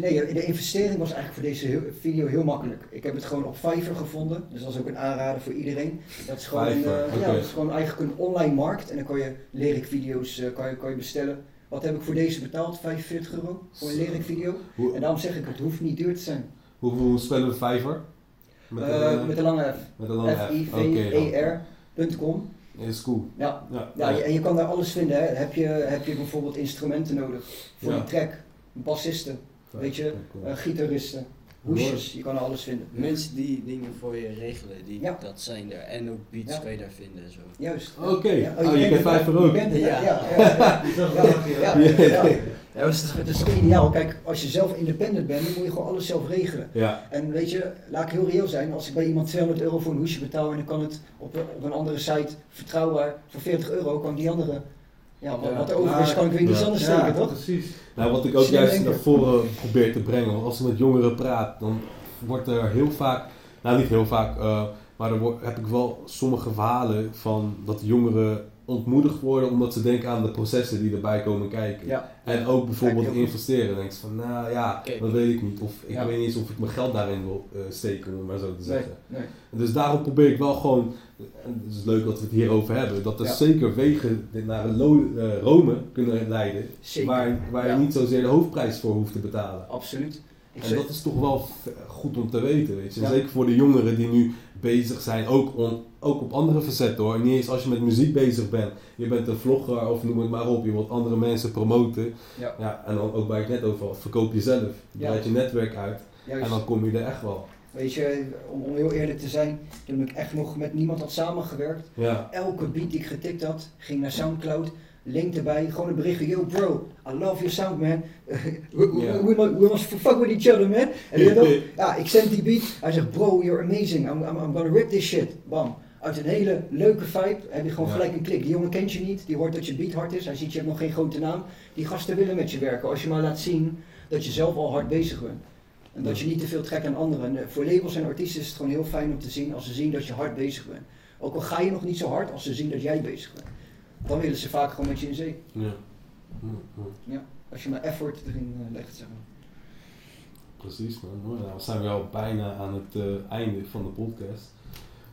nee, de investering was eigenlijk voor deze video heel makkelijk. Ik heb het gewoon op Fiverr gevonden, dus dat is ook een aanrader voor iedereen. Dat is gewoon, eh, ja, dat is gewoon eigenlijk een online markt en dan kan je lyric video's eh, kan je, kan je bestellen. Wat heb ik voor deze betaald? 45 euro voor een Zo. lyric video. Hoe, En daarom zeg ik, het hoeft niet duur te zijn. hoeveel spellen we Fiverr? Met een, eh, met een lange F. met een lange F. Oké, dan. F-I-V-E-R.com. Is cool. Ja, Ja, ja, je- en je kan daar alles vinden. Hè. Heb, je, heb je bijvoorbeeld instrumenten nodig voor die track, bassisten, weet je, eh, gitaristen, hoesjes, je kan er alles vinden. Mensen die dingen voor je regelen, die, Ja. dat zijn er. En ook beats Ja. kan je daar vinden en zo. Juist. Oké. Ja, Oh, je kent Fiverr hè? ook? Ja. Ja. Ja, ja, ja. Die zag Ja, ik achter je ja, aan. ja, ja. Ja, dat is, het is toch ideaal. Kijk, als je zelf independent bent, dan moet je gewoon alles zelf regelen. Ja, En weet je, laat ik heel reëel zijn, als ik bij iemand 200 euro voor een hoesje betaal en dan kan het op, een- op een andere site vertrouwbaar voor 40 euro, kan ik die andere, ja, wat, Ja. wat er over is, kan ik weer iets Ja. anders Ja, steken, toch? precies. nou wat ik ook Slim juist naar voren probeer te brengen. Want als ik met jongeren praat, dan wordt er heel vaak, nou niet heel vaak, eh, maar dan wordt- heb ik wel sommige verhalen van dat jongeren ontmoedigd worden omdat ze denken aan de processen die erbij komen kijken. Ja. En ook bijvoorbeeld investeren. Dan denk je van, nou ja, dat weet ik niet. Of ik Ja. weet niet eens of ik mijn geld daarin wil eh, steken, om maar zo te zeggen. nee. Dus daarom probeer ik wel gewoon, en het is leuk dat we het hierover hebben, dat er zeker wegen naar eh, Rome kunnen leiden, Zeker. waar, waar je niet zozeer de hoofdprijs voor hoeft te betalen. Absoluut. Ik En zeg- dat is toch wel goed om te weten, weet je. Zeker voor de jongeren die nu bezig zijn, ook, on- ook op andere facetten hoor. Niet eens als je met muziek bezig bent. Je bent een vlogger of noem het maar op. Je wilt andere mensen promoten. Ja. en dan ook waar ik net over had, verkoop jezelf. Ja. Breid je netwerk uit. Juist. En dan kom je er echt wel. Weet je, om, om heel eerlijk te zijn, toen ik echt nog met niemand had samengewerkt, Ja. elke beat die ik getikt had, ging naar Soundcloud, link erbij, gewoon een berichtje, yo bro, I love your sound man, we, we, Ja. we, we, we must fuck with each other man. En je ook, ja, ik zend die beat, hij zegt bro, you're amazing, I'm, I'm, I'm gonna rip this shit, bam. Uit een hele leuke vibe heb je gewoon Ja. gelijk een klik. Die jongen kent je niet, die hoort dat je beat hard is, hij ziet je hebt nog geen grote naam. Die gasten willen met je werken, als je maar laat zien dat je zelf al hard bezig bent. En dat je niet te veel trekt aan anderen. En eh, voor labels en artiesten is het gewoon heel fijn om te zien als ze zien dat je hard bezig bent. Ook al ga je nog niet zo hard als ze zien dat jij bezig bent. Dan willen ze vaak gewoon met je in zee. Ja. Hm. Als je maar effort erin eh, legt. Zeg maar. Precies man. Nou, we zijn weer al bijna aan het eh, einde van de podcast.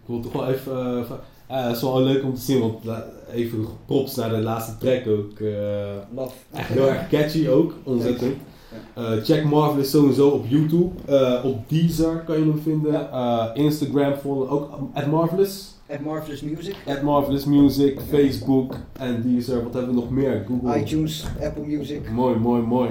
Ik wil toch wel even, eh, eh, het is wel leuk om te zien, want la- even props naar de laatste track ook. eh, Love. echt heel erg catchy ook, ontzettend. Eh, check Marvelous sowieso op YouTube, eh, op Deezer kan je hem vinden, Eh, Instagram volgen ook at Marvelous, At Marvelous Music. at Marvelous Music, Facebook en Deezer, wat hebben we nog meer? Google. iTunes, Apple Music, Mooi, mooi, mooi.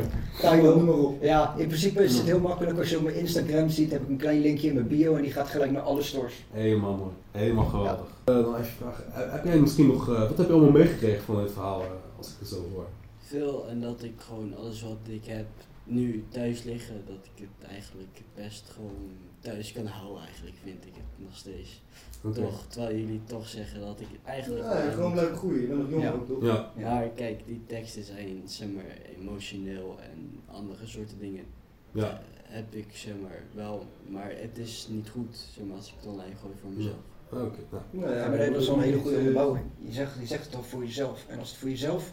Noem maar op. Ja, in principe is het heel makkelijk. Als je op mijn Instagram ziet, heb ik een klein linkje in mijn bio en die gaat gelijk naar alle stores. Helemaal mooi. Helemaal geweldig. Eh, dan even vragen. eh, Heb jij misschien nog, eh, wat heb je allemaal meegekregen van dit verhaal, als ik het zo hoor? Veel en dat ik gewoon alles wat ik heb nu thuis liggen, dat ik het eigenlijk best gewoon thuis kan houden eigenlijk, vind ik het nog steeds. Oké. Toch, terwijl jullie toch zeggen dat ik het eigenlijk Ja, gewoon blijven groeien. Je bent nog jong Ja. ook, toch? Ja, Maar kijk, die teksten zijn zeg maar emotioneel en andere soorten dingen ja. eh, heb ik zeg maar wel, maar het is niet goed zeg maar, als ik het online gooi voor mezelf. Oké, nou. Nou Ja, maar dat is wel een hele goede onderbouwing. Je zegt, je zegt het toch voor jezelf. En als het voor jezelf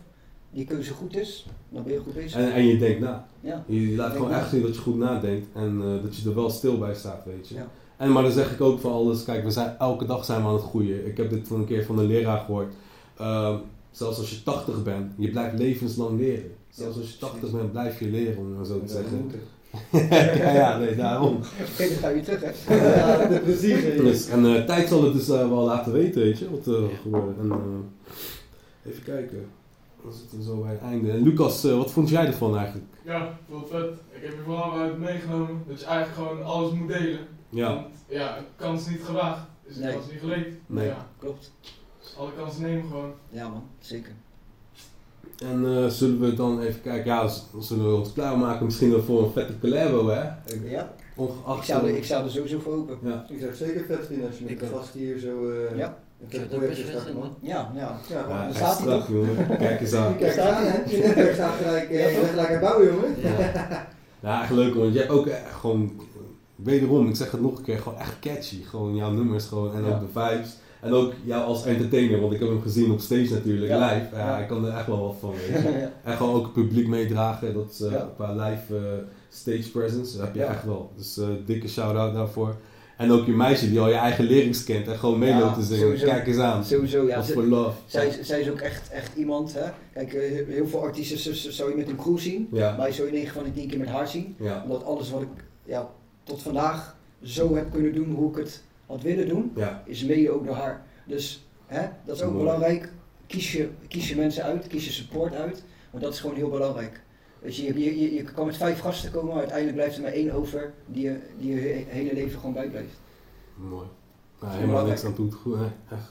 die keuze goed is, dan ben je goed bezig. En, en je denkt na. Ja. Je, je laat gewoon na. echt zien dat je goed nadenkt en eh, dat je er wel stil bij staat, weet je. Ja. En maar dan zeg ik ook van alles, kijk, we zijn, elke dag zijn we aan het groeien. Ik heb dit van een keer van een leraar gehoord. Ehm, zelfs als je 80 bent, je blijft levenslang leren. Zelfs als je 80 bent, blijf je leren, om het zo te zeggen. ja, ja, nee, daarom. Dan ga je terug, hè? Ja, precies. Dus, en eh, tijd zal het dus eh, wel laten weten, weet je, wat er gebeurt. En, even kijken. Dan zitten we zo bij het einde. En Lucas, eh, wat vond jij ervan eigenlijk? Ja, veel vet. Ik heb hier vooral uit meegenomen dat je eigenlijk gewoon alles moet delen. Ja, Want ja, kans niet gewaagd. Is een Nee. kans niet geleend. Nee. Ja, Klopt. dus alle kansen nemen gewoon. Ja, man. Zeker. en eh, zullen we dan even kijken, ja, zullen we ons klaarmaken misschien wel voor een vette collabo, hè? Ik- Ja, Ongeacht... ik zou, er, ik zou er sowieso voor open. Ja, Ik zou het zeker vet vinden als je met Ik de gast hier zo eh Ja. Ik zou het ook best man. Ja, ja. Ja, ja man. daar echt staat hij strak, jongen. Kijk eens aan. Kijk staat aan, hè? Je netwerk staat gelijk, eh, je bent gelijk aan het bouwen, jongen. Ja. ja, echt leuk, want je hebt ook echt gewoon, wederom, ik zeg het nog een keer, gewoon echt catchy. Gewoon jouw nummers gewoon en Ja. ook de vibes. En ook jou als entertainer, want ik heb hem gezien op stage natuurlijk, Ja. live. Ja, Ja. ik kan er echt wel wat van, weet je. ja. En gewoon ook het publiek meedragen, dat is eh, Ja. qua live eh, stage presence, dat heb je Ja. echt wel. Dus eh, dikke shout-out daarvoor. En ook je meisje die al je eigen lyrics kent en gewoon mee Ja, loopt te zingen. sowieso. Kijk eens aan. Sowieso, ja. Wat voor love. Zij, is- zij is ook echt, echt iemand, hè. Kijk, eh, heel veel artiesten zou je met een crew zien, Ja, maar je zou je 9 van de 10 keer met haar zien. ja, Omdat alles wat ik ja, tot vandaag zo heb kunnen doen, hoe ik het had willen doen, ja. is mede ook door haar. Dus hè, dat is ook Mooi. belangrijk. Kies je, kies je mensen uit, kies je support uit, want dat is gewoon heel belangrijk. Weet je, je, je, je kan met vijf gasten komen, maar uiteindelijk blijft er maar één over die je, die je hele leven gewoon bijblijft. Mooi. Nou, helemaal niks aan toe te goed. Echt,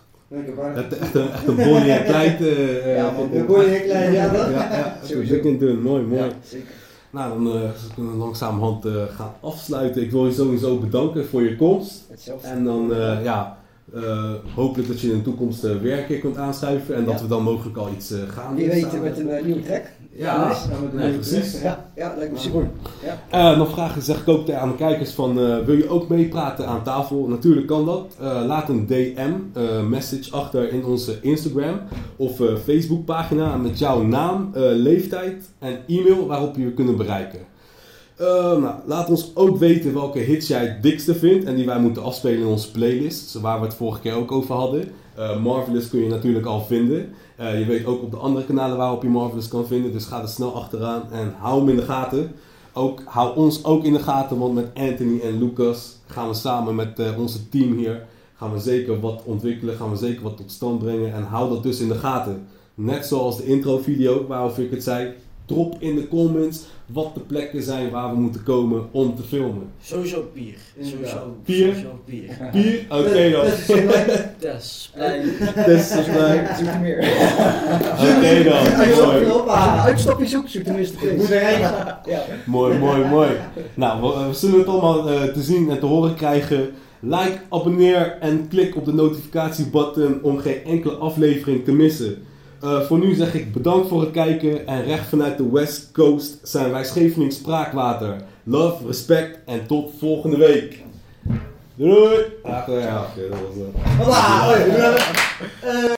echt, echt een, echt een Bonnie en eh, eh, Ja, van- De Bonnie en Clyde, ja, dat? Ja, ja, Sowieso. dik en dun, mooi, mooi. Ja, zeker. Nou, dan eh, kunnen we langzamerhand eh, gaan afsluiten. Ik wil je sowieso bedanken voor je komst. Hetzelfde. En dan, eh, ja, eh, hopelijk dat je in de toekomst eh, weer een keer kunt aanschuiven. En dat Ja. we dan mogelijk al iets eh, gaan Wie doen weet samen. met een eh, nieuwe track. Ja. Ja, nee, precies. Ja, ja, lijkt me super. Ja. Eh, nog vragen zeg ik ook aan de kijkers van, eh, wil je ook meepraten aan tafel? Natuurlijk kan dat. Eh, laat een DM, message achter in onze Instagram of Facebook pagina met jouw naam, leeftijd en e-mail waarop je je kunnen bereiken. Nou, laat ons ook weten welke hits jij het dikste vindt en die wij moeten afspelen in onze playlist, waar we het vorige keer ook over hadden. Marvelous kun je natuurlijk al vinden. Eh, je weet ook op de andere kanalen waarop je Marvelous kan vinden, dus ga er snel achteraan en hou hem in de gaten. Ook, hou ons ook in de gaten, want met Anthony en Lucas gaan we samen met eh, onze team hier gaan we zeker wat ontwikkelen, gaan we zeker wat tot stand brengen en hou dat dus in de gaten. Net zoals de intro video waarover ik het zei, drop in de comments wat de plekken zijn waar we moeten komen om te filmen. Sowieso bier. Inderdaad. Sowieso Bier? Sowieso bier. Bier? Oké dan. Dat is blij. Zoek er meer. Oké dan. Mooi. Uitstapje zoek, zoek tenminste Ik moet erheen. Ja. Mooi, mooi, mooi. Nou, we, we zullen het allemaal eh, te zien en te horen krijgen. Like, abonneer en klik op de notificatiebutton om geen enkele aflevering te missen. Eh, voor nu zeg ik bedankt voor het kijken en recht vanuit de West Coast zijn wij Scheveningen Spraakwater. Love, respect en tot volgende week. Doei! Ja, oké, dat was het. Het.